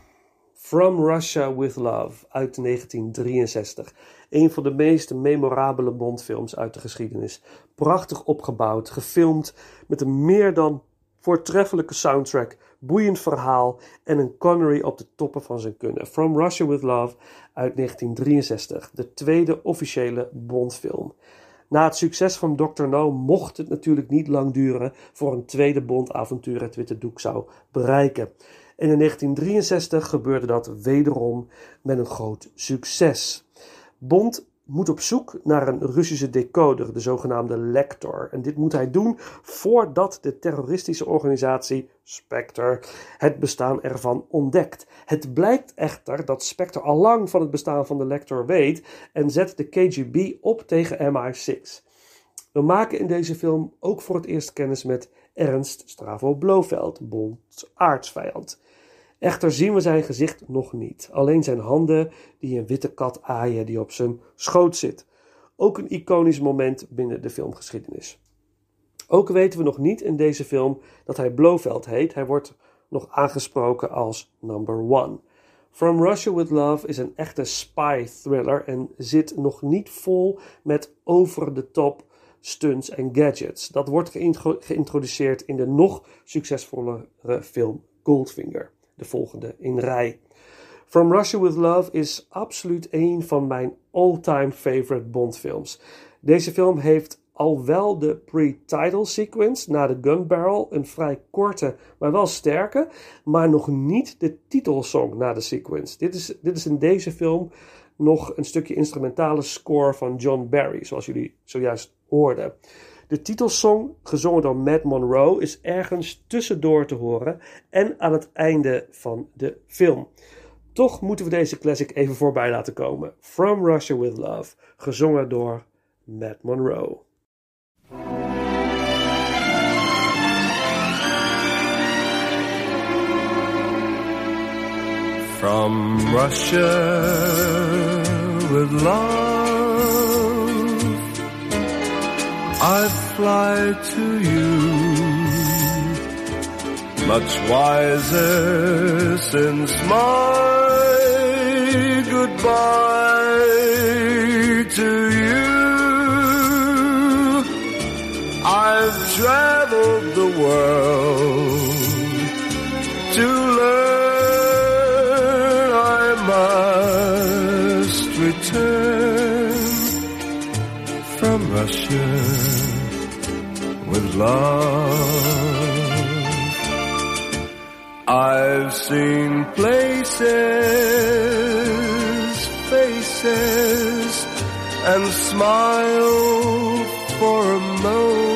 From Russia with Love uit 1963. Een van de meest memorabele Bondfilms uit de geschiedenis. Prachtig opgebouwd, gefilmd met een meer dan voortreffelijke soundtrack, boeiend verhaal en een Connery op de toppen van zijn kunnen. From Russia with Love uit 1963, de tweede officiële Bondfilm. Na het succes van Dr. No mocht het natuurlijk niet lang duren voor een tweede Bondavontuur het Witte Doek zou bereiken. En in 1963 gebeurde dat wederom met een groot succes. Bond moet op zoek naar een Russische decoder, de zogenaamde Lector. En dit moet hij doen voordat de terroristische organisatie Spectre het bestaan ervan ontdekt. Het blijkt echter dat Spectre al lang van het bestaan van de Lector weet en zet de KGB op tegen MI6. We maken in deze film ook voor het eerst kennis met Ernst Stravo Blofeld, Bonds aardsvijand. Echter zien we zijn gezicht nog niet. Alleen zijn handen die een witte kat aaien die op zijn schoot zit. Ook een iconisch moment binnen de filmgeschiedenis. Ook weten we nog niet in deze film dat hij Blofeld heet. Hij wordt nog aangesproken als number one. From Russia with Love is een echte spy thriller en zit nog niet vol met over-the-top stunts en gadgets. Dat wordt geïntroduceerd in de nog succesvollere film Goldfinger, de volgende in rij. From Russia with Love is absoluut een van mijn all-time favorite Bond-films. Deze film heeft al wel de pre-title sequence na de gun barrel, een vrij korte, maar wel sterke, maar nog niet de titelsong na de sequence. Dit is, dit is in deze film nog een stukje instrumentale score van John Barry, zoals jullie zojuist De titelsong, gezongen door Matt Monroe, is ergens tussendoor te horen en aan het einde van de film. Toch moeten we deze classic even voorbij laten komen. From Russia with Love, gezongen door Matt Monroe. From Russia with love, I fly to you. Much wiser since my goodbye to you. I've traveled the world to learn I must return from Russia love. I've seen places, faces, and smiled for a moment,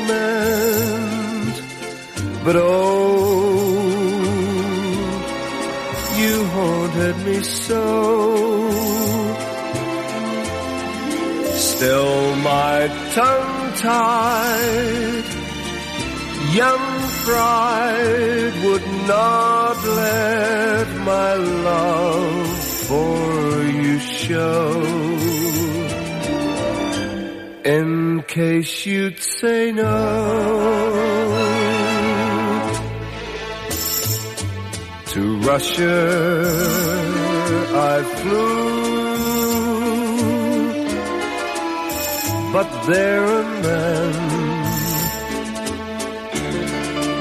but oh, you haunted me so. Still my tongue tied, young pride would not let my love for you show. In case you'd say no to Russia, I flew, but there and then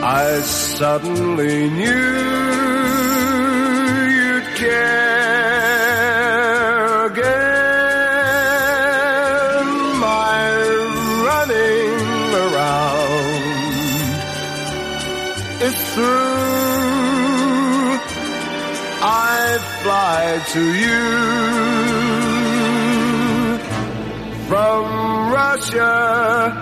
I suddenly knew you'd care again. My running around is through. I fly to you from Russia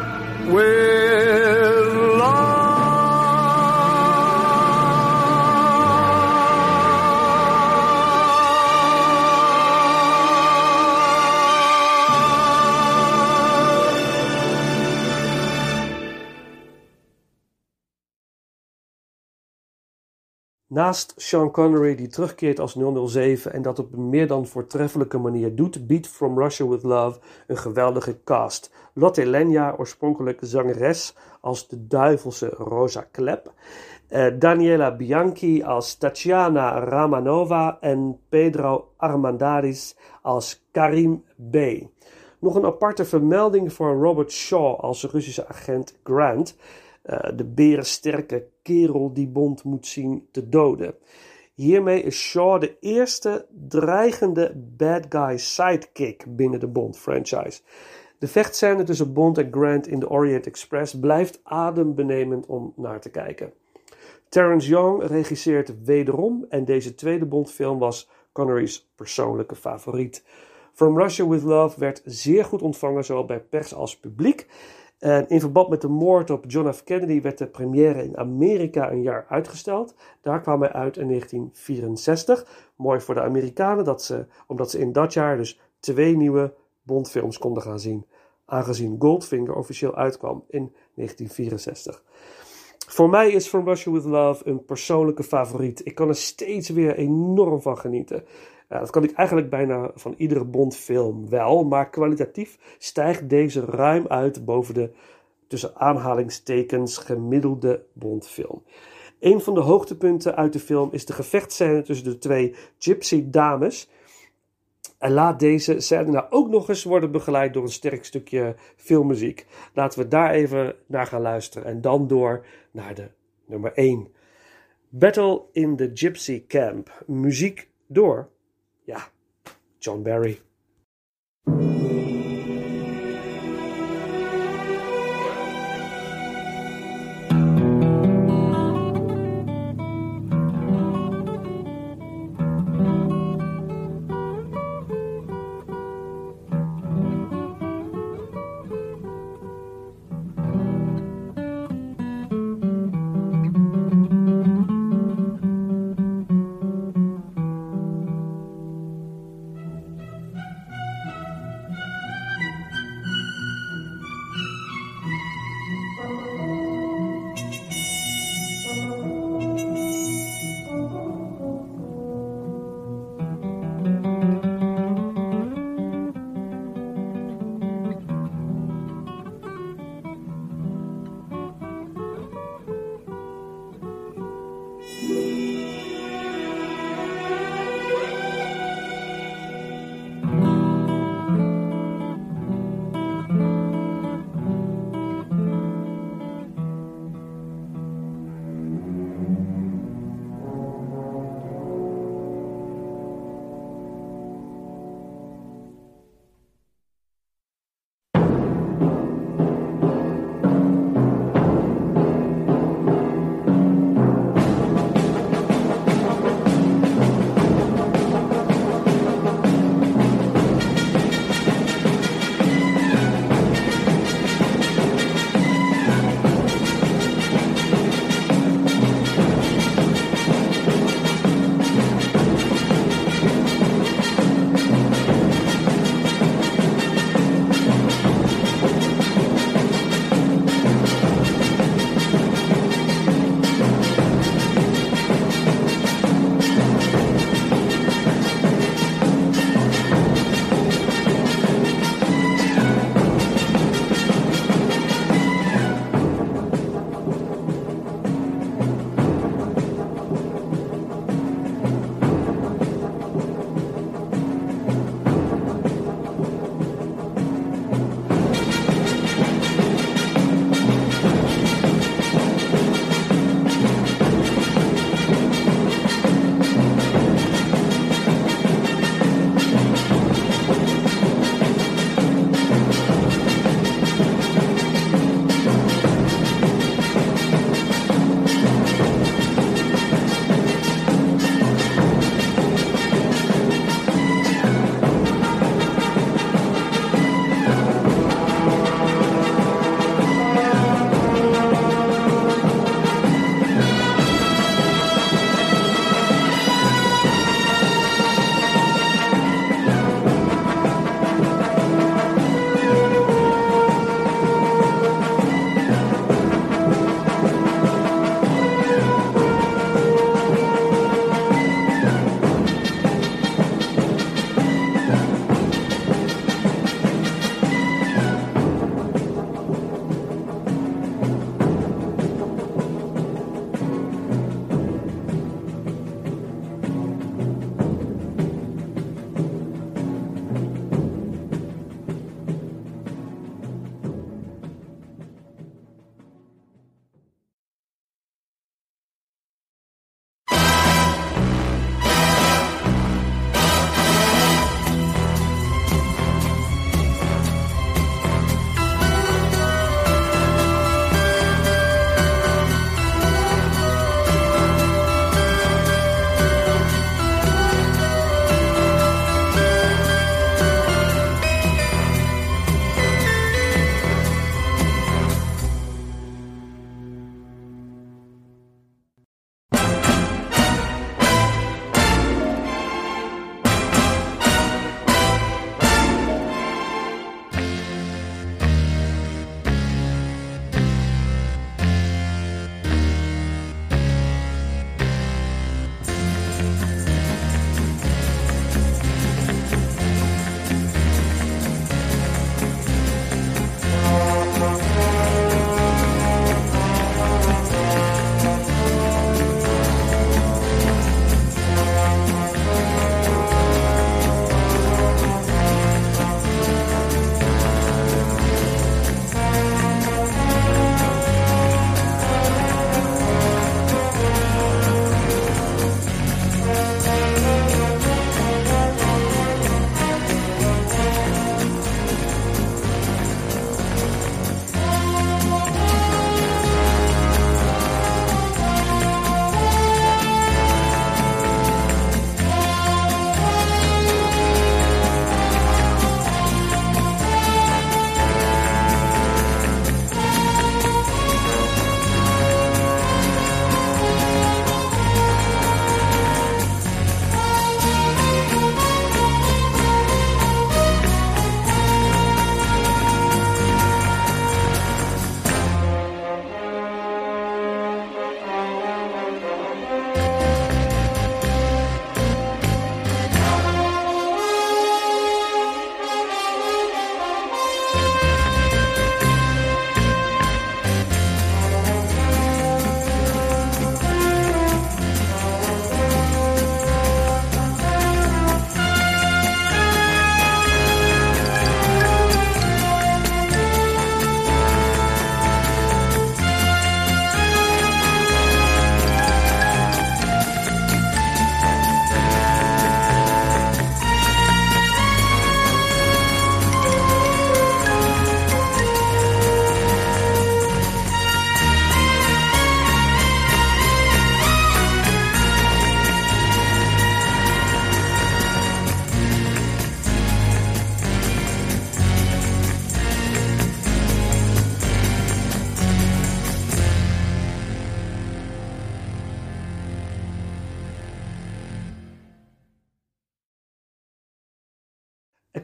Naast Sean Connery, die terugkeert als 007 en dat op een meer dan voortreffelijke manier doet, biedt From Russia with Love een geweldige cast. Lotte Lenya, oorspronkelijk zangeres als de duivelse Rosa Klep. Uh, Daniela Bianchi als Tatiana Ramanova en Pedro Armandaris als Karim B. Nog een aparte vermelding voor Robert Shaw als Russische agent Grant. Uh, de berensterke kerel die Bond moet zien te doden. Hiermee is Shaw de eerste dreigende bad guy sidekick binnen de Bond-franchise. De vechtscène tussen Bond en Grant in de Orient Express blijft adembenemend om naar te kijken. Terence Young regisseert wederom en deze tweede Bond-film was Connery's persoonlijke favoriet. From Russia with Love werd zeer goed ontvangen, zowel bij pers als publiek. En in verband met de moord op John F. Kennedy werd de première in Amerika een jaar uitgesteld. Daar kwam hij uit in 1964. Mooi voor de Amerikanen, dat ze, omdat ze in dat jaar dus twee nieuwe Bondfilms konden gaan zien. Aangezien Goldfinger officieel uitkwam in 1964. Voor mij is From Russia With Love een persoonlijke favoriet. Ik kan er steeds weer enorm van genieten. Dat kan ik eigenlijk bijna van iedere Bondfilm wel, maar kwalitatief stijgt deze ruim uit boven de tussen aanhalingstekens gemiddelde Bondfilm. Een van de hoogtepunten uit de film is de gevechtscène tussen de twee gypsy dames. En laat deze scène nou ook nog eens worden begeleid door een sterk stukje filmmuziek. Laten we daar even naar gaan luisteren. En dan door naar de nummer 1. Battle in the Gypsy Camp. Muziek door, ja, John Barry.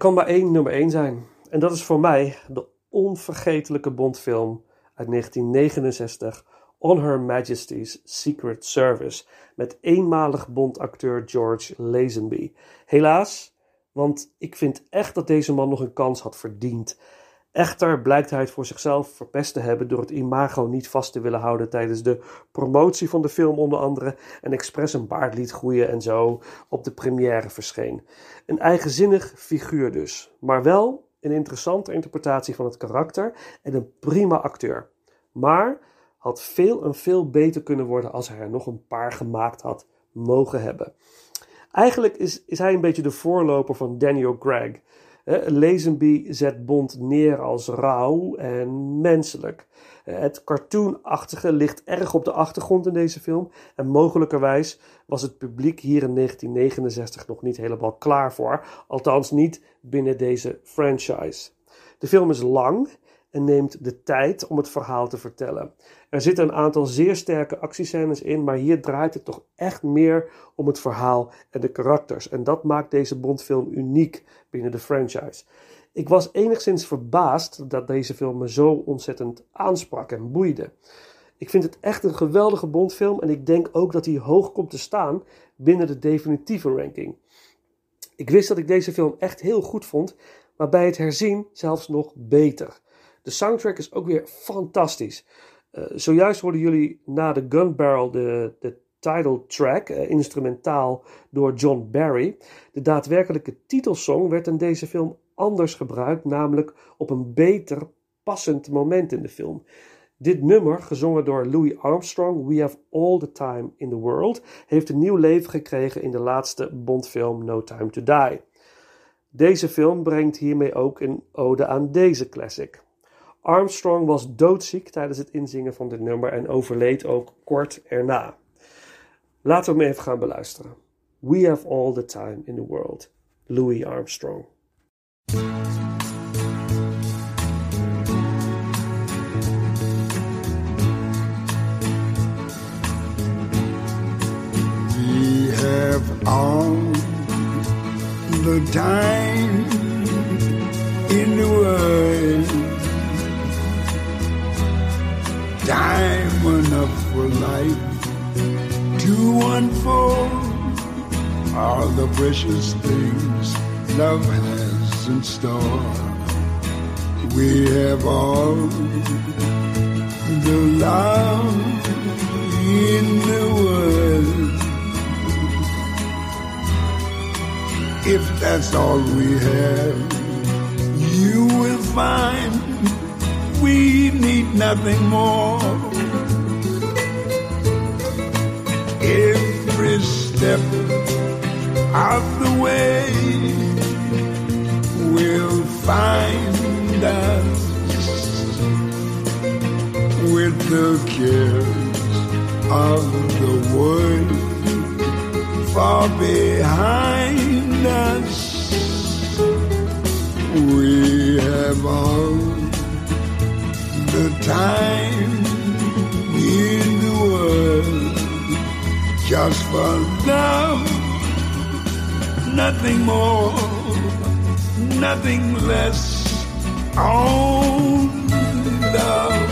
Kan maar één nummer 1 zijn. En dat is voor mij de onvergetelijke Bondfilm uit 1969 On Her Majesty's Secret Service met eenmalig Bondacteur George Lazenby. Helaas, want ik vind echt dat deze man nog een kans had verdiend. Echter blijkt hij het voor zichzelf verpest te hebben door het imago niet vast te willen houden tijdens de promotie van de film onder andere en expres een baard liet groeien en zo op de première verscheen. Een eigenzinnig figuur dus, maar wel een interessante interpretatie van het karakter en een prima acteur. Maar had veel en veel beter kunnen worden als hij er nog een paar gemaakt had mogen hebben. Eigenlijk is, is hij een beetje de voorloper van Daniel Craig. Lazenby zet Bond neer als rauw en menselijk. Het cartoonachtige ligt erg op de achtergrond in deze film en mogelijkerwijs was het publiek hier in 1969 nog niet helemaal klaar voor, althans niet binnen deze franchise. De film is lang en neemt de tijd om het verhaal te vertellen. Er zitten een aantal zeer sterke actiescènes in, maar hier draait het toch echt meer om het verhaal en de karakters. En dat maakt deze Bondfilm uniek binnen de franchise. Ik was enigszins verbaasd dat deze film me zo ontzettend aansprak en boeide. Ik vind het echt een geweldige Bondfilm en ik denk ook dat hij hoog komt te staan binnen de definitieve ranking. Ik wist dat ik deze film echt heel goed vond, maar bij het herzien zelfs nog beter. De soundtrack is ook weer fantastisch. Uh, zojuist hoorden jullie na de Gun Barrel de, de title track, uh, instrumentaal door John Barry. De daadwerkelijke titelsong werd in deze film anders gebruikt, namelijk op een beter passend moment in de film. Dit nummer, gezongen door Louis Armstrong, We Have All the Time in the World, heeft een nieuw leven gekregen in de laatste Bondfilm No Time to Die. Deze film brengt hiermee ook een ode aan deze classic. Armstrong was doodziek tijdens het inzingen van dit nummer en overleed ook kort erna. Laten we hem even gaan beluisteren. We have all the time in the world. Louis Armstrong. We have all the time in the world. Time enough for life to unfold all the precious things love has in store. We have all the love in the world. If that's all we have, you will find we need nothing more. Every step of the way will find us with the cares of the world far behind us. We have all the time in the world just for love, nothing more, nothing less. Only love.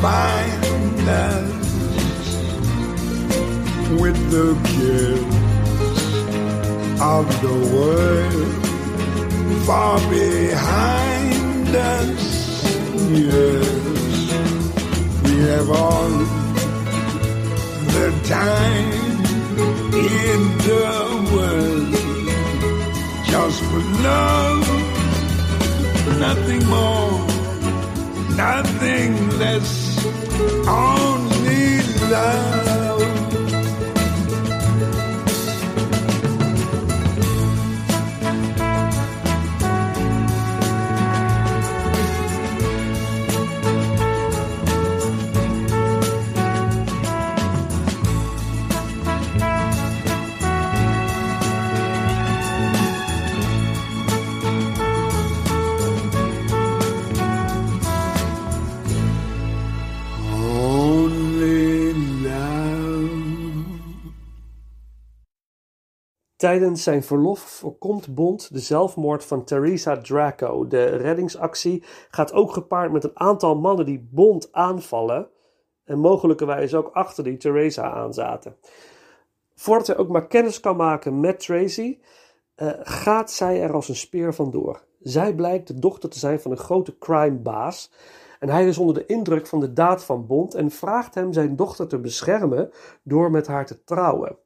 Find us with the kiss of the world far behind us. Yes, we have all the time in the world just for love, nothing more, nothing less, only love. Tijdens zijn verlof voorkomt Bond de zelfmoord van Theresa Draco. De reddingsactie gaat ook gepaard met een aantal mannen die Bond aanvallen en mogelijkerwijs ook achter die Theresa aanzaten. Voordat hij ook maar kennis kan maken met Tracy, uh, gaat zij er als een speer vandoor. Zij blijkt de dochter te zijn van een grote crimebaas. En hij is onder de indruk van de daad van Bond en vraagt hem zijn dochter te beschermen door met haar te trouwen.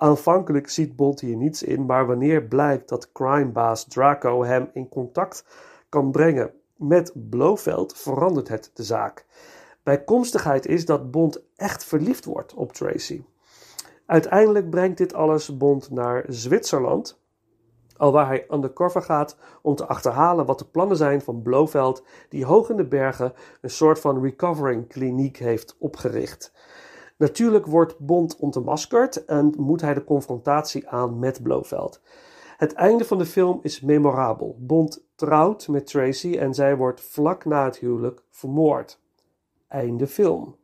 Aanvankelijk ziet Bond hier niets in, maar wanneer blijkt dat crimebaas Draco hem in contact kan brengen met Blofeld, verandert het de zaak. Bijkomstigheid is dat Bond echt verliefd wordt op Tracy. Uiteindelijk brengt dit alles Bond naar Zwitserland, alwaar hij undercover gaat om te achterhalen wat de plannen zijn van Blofeld, die hoog in de bergen een soort van recovering kliniek heeft opgericht. Natuurlijk wordt Bond ontmaskerd en moet hij de confrontatie aan met Blofeld. Het einde van de film is memorabel. Bond trouwt met Tracy en zij wordt vlak na het huwelijk vermoord. Einde film.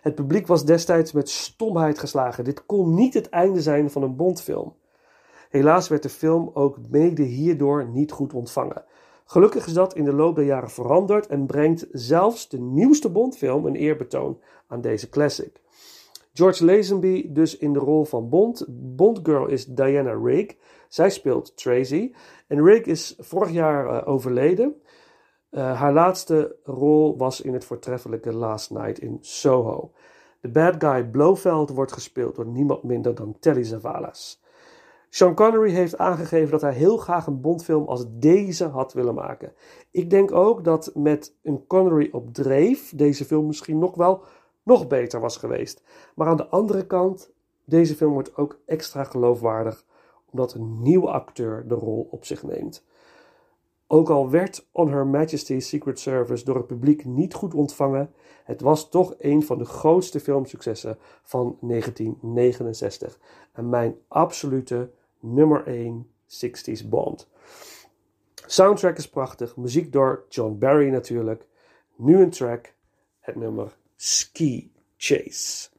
Het publiek was destijds met stomheid geslagen. Dit kon niet het einde zijn van een Bondfilm. Helaas werd de film ook mede hierdoor niet goed ontvangen. Gelukkig is dat in de loop der jaren veranderd en brengt zelfs de nieuwste Bondfilm een eerbetoon aan deze classic. George Lazenby dus in de rol van Bond. Bondgirl is Diana Rigg. Zij speelt Tracy. En Rigg is vorig jaar uh, overleden. Uh, haar laatste rol was in het voortreffelijke Last Night in Soho. De bad guy Blofeld wordt gespeeld door niemand minder dan Telly Savalas. Sean Connery heeft aangegeven dat hij heel graag een Bondfilm als deze had willen maken. Ik denk ook dat met een Connery op dreef deze film misschien nog wel nog beter was geweest. Maar aan de andere kant, deze film wordt ook extra geloofwaardig omdat een nieuwe acteur de rol op zich neemt. Ook al werd On Her Majesty's Secret Service door het publiek niet goed ontvangen, het was toch een van de grootste filmsuccessen van 1969 en mijn absolute nummer 1 60s Bond. Soundtrack is prachtig, muziek door John Barry natuurlijk. Nu een track, het nummer Ski Chase.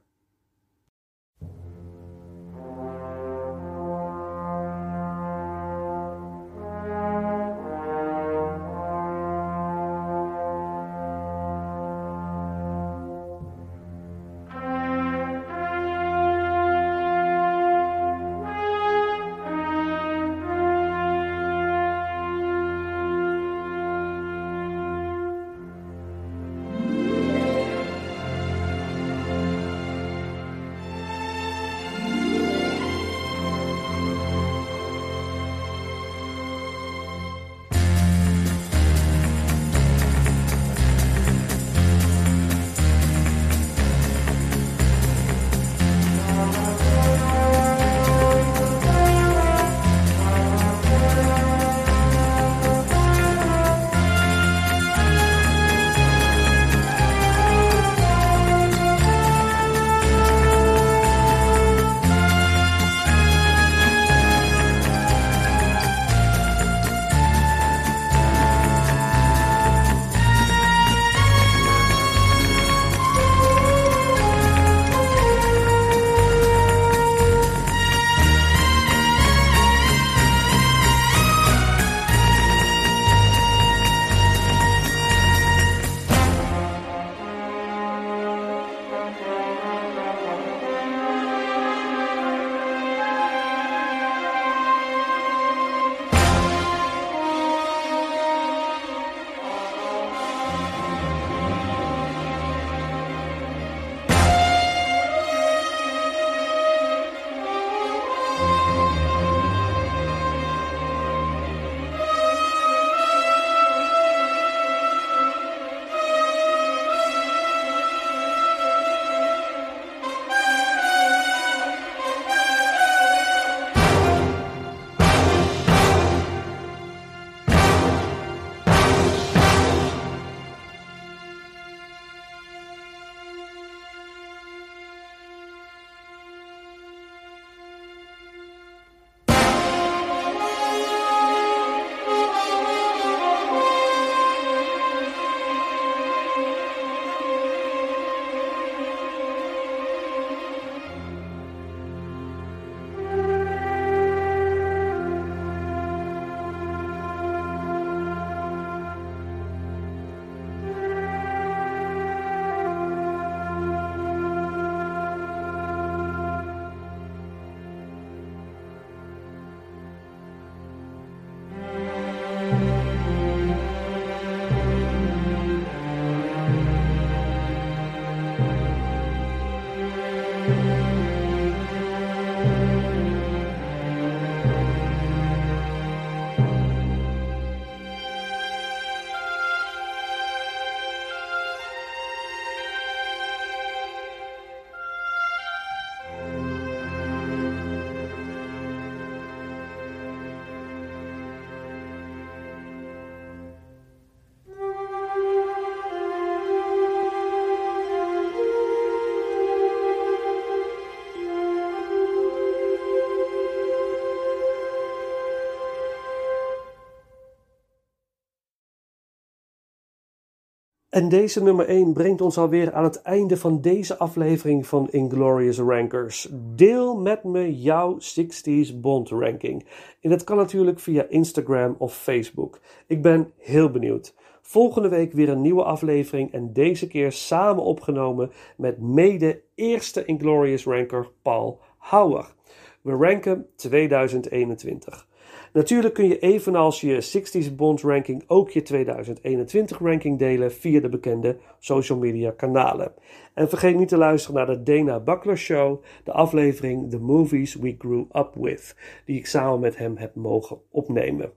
En deze nummer 1 brengt ons alweer aan het einde van deze aflevering van Inglorious Rankers. Deel met me jouw 60s Bond ranking. En dat kan natuurlijk via Instagram of Facebook. Ik ben heel benieuwd. Volgende week weer een nieuwe aflevering en deze keer samen opgenomen met mede eerste Inglorious Ranker Paul Hauer. We ranken 2021. Natuurlijk kun je evenals je 60s Bond ranking ook je 2021 ranking delen via de bekende social media kanalen. En vergeet niet te luisteren naar de Dana Buckler Show, de aflevering The Movies We Grew Up With, die ik samen met hem heb mogen opnemen.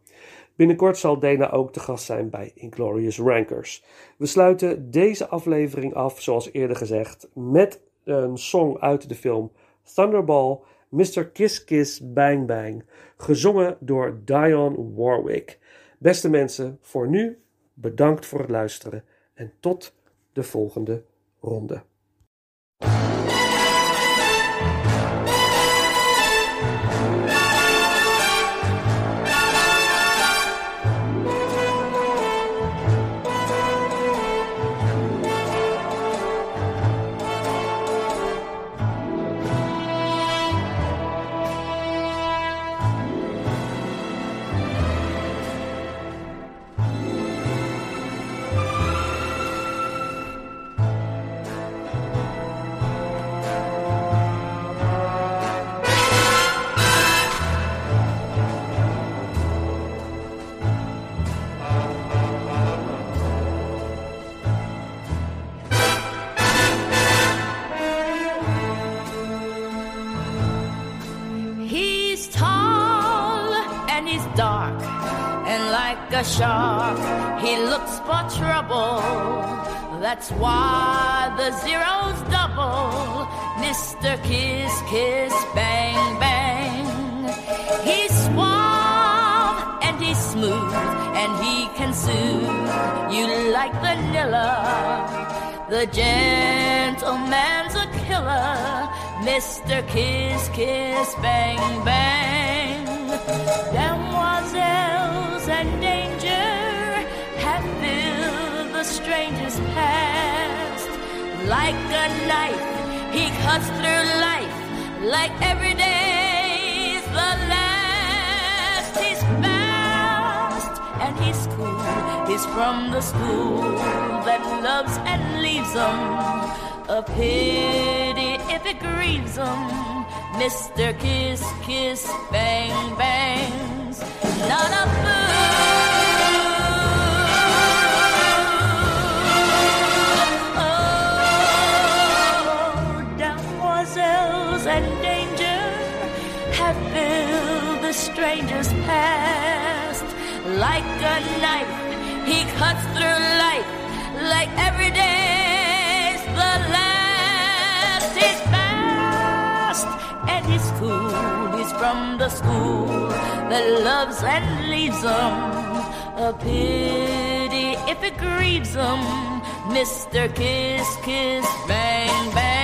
Binnenkort zal Dana ook te gast zijn bij Inglorious Rankers. We sluiten deze aflevering af, zoals eerder gezegd, met een song uit de film Thunderball Mr. Kiss Kiss Bang Bang, gezongen door Dionne Warwick. Beste mensen, voor nu bedankt voor het luisteren en tot de volgende ronde. A shark, he looks for trouble. That's why the zero's double. Mr. Kiss Kiss Bang Bang. He's suave and he's smooth, and he can soothe you like vanilla. The gentleman's a killer, Mr. Kiss Kiss Bang Bang. Demoiselles and the stranger's past. Like a knife, he cuts through life like every day's the last. He's fast and he's cool. He's from the school that loves and leaves him. A pity if it grieves him. Mr. Kiss, Kiss, Bang, Bangs. Not a fool. Stranger's past like a knife. He cuts through life like every day's the last. He's fast and he's cool. He's from the school that loves and leaves him. A pity if it grieves him. Mr. Kiss, Kiss, Bang, Bang.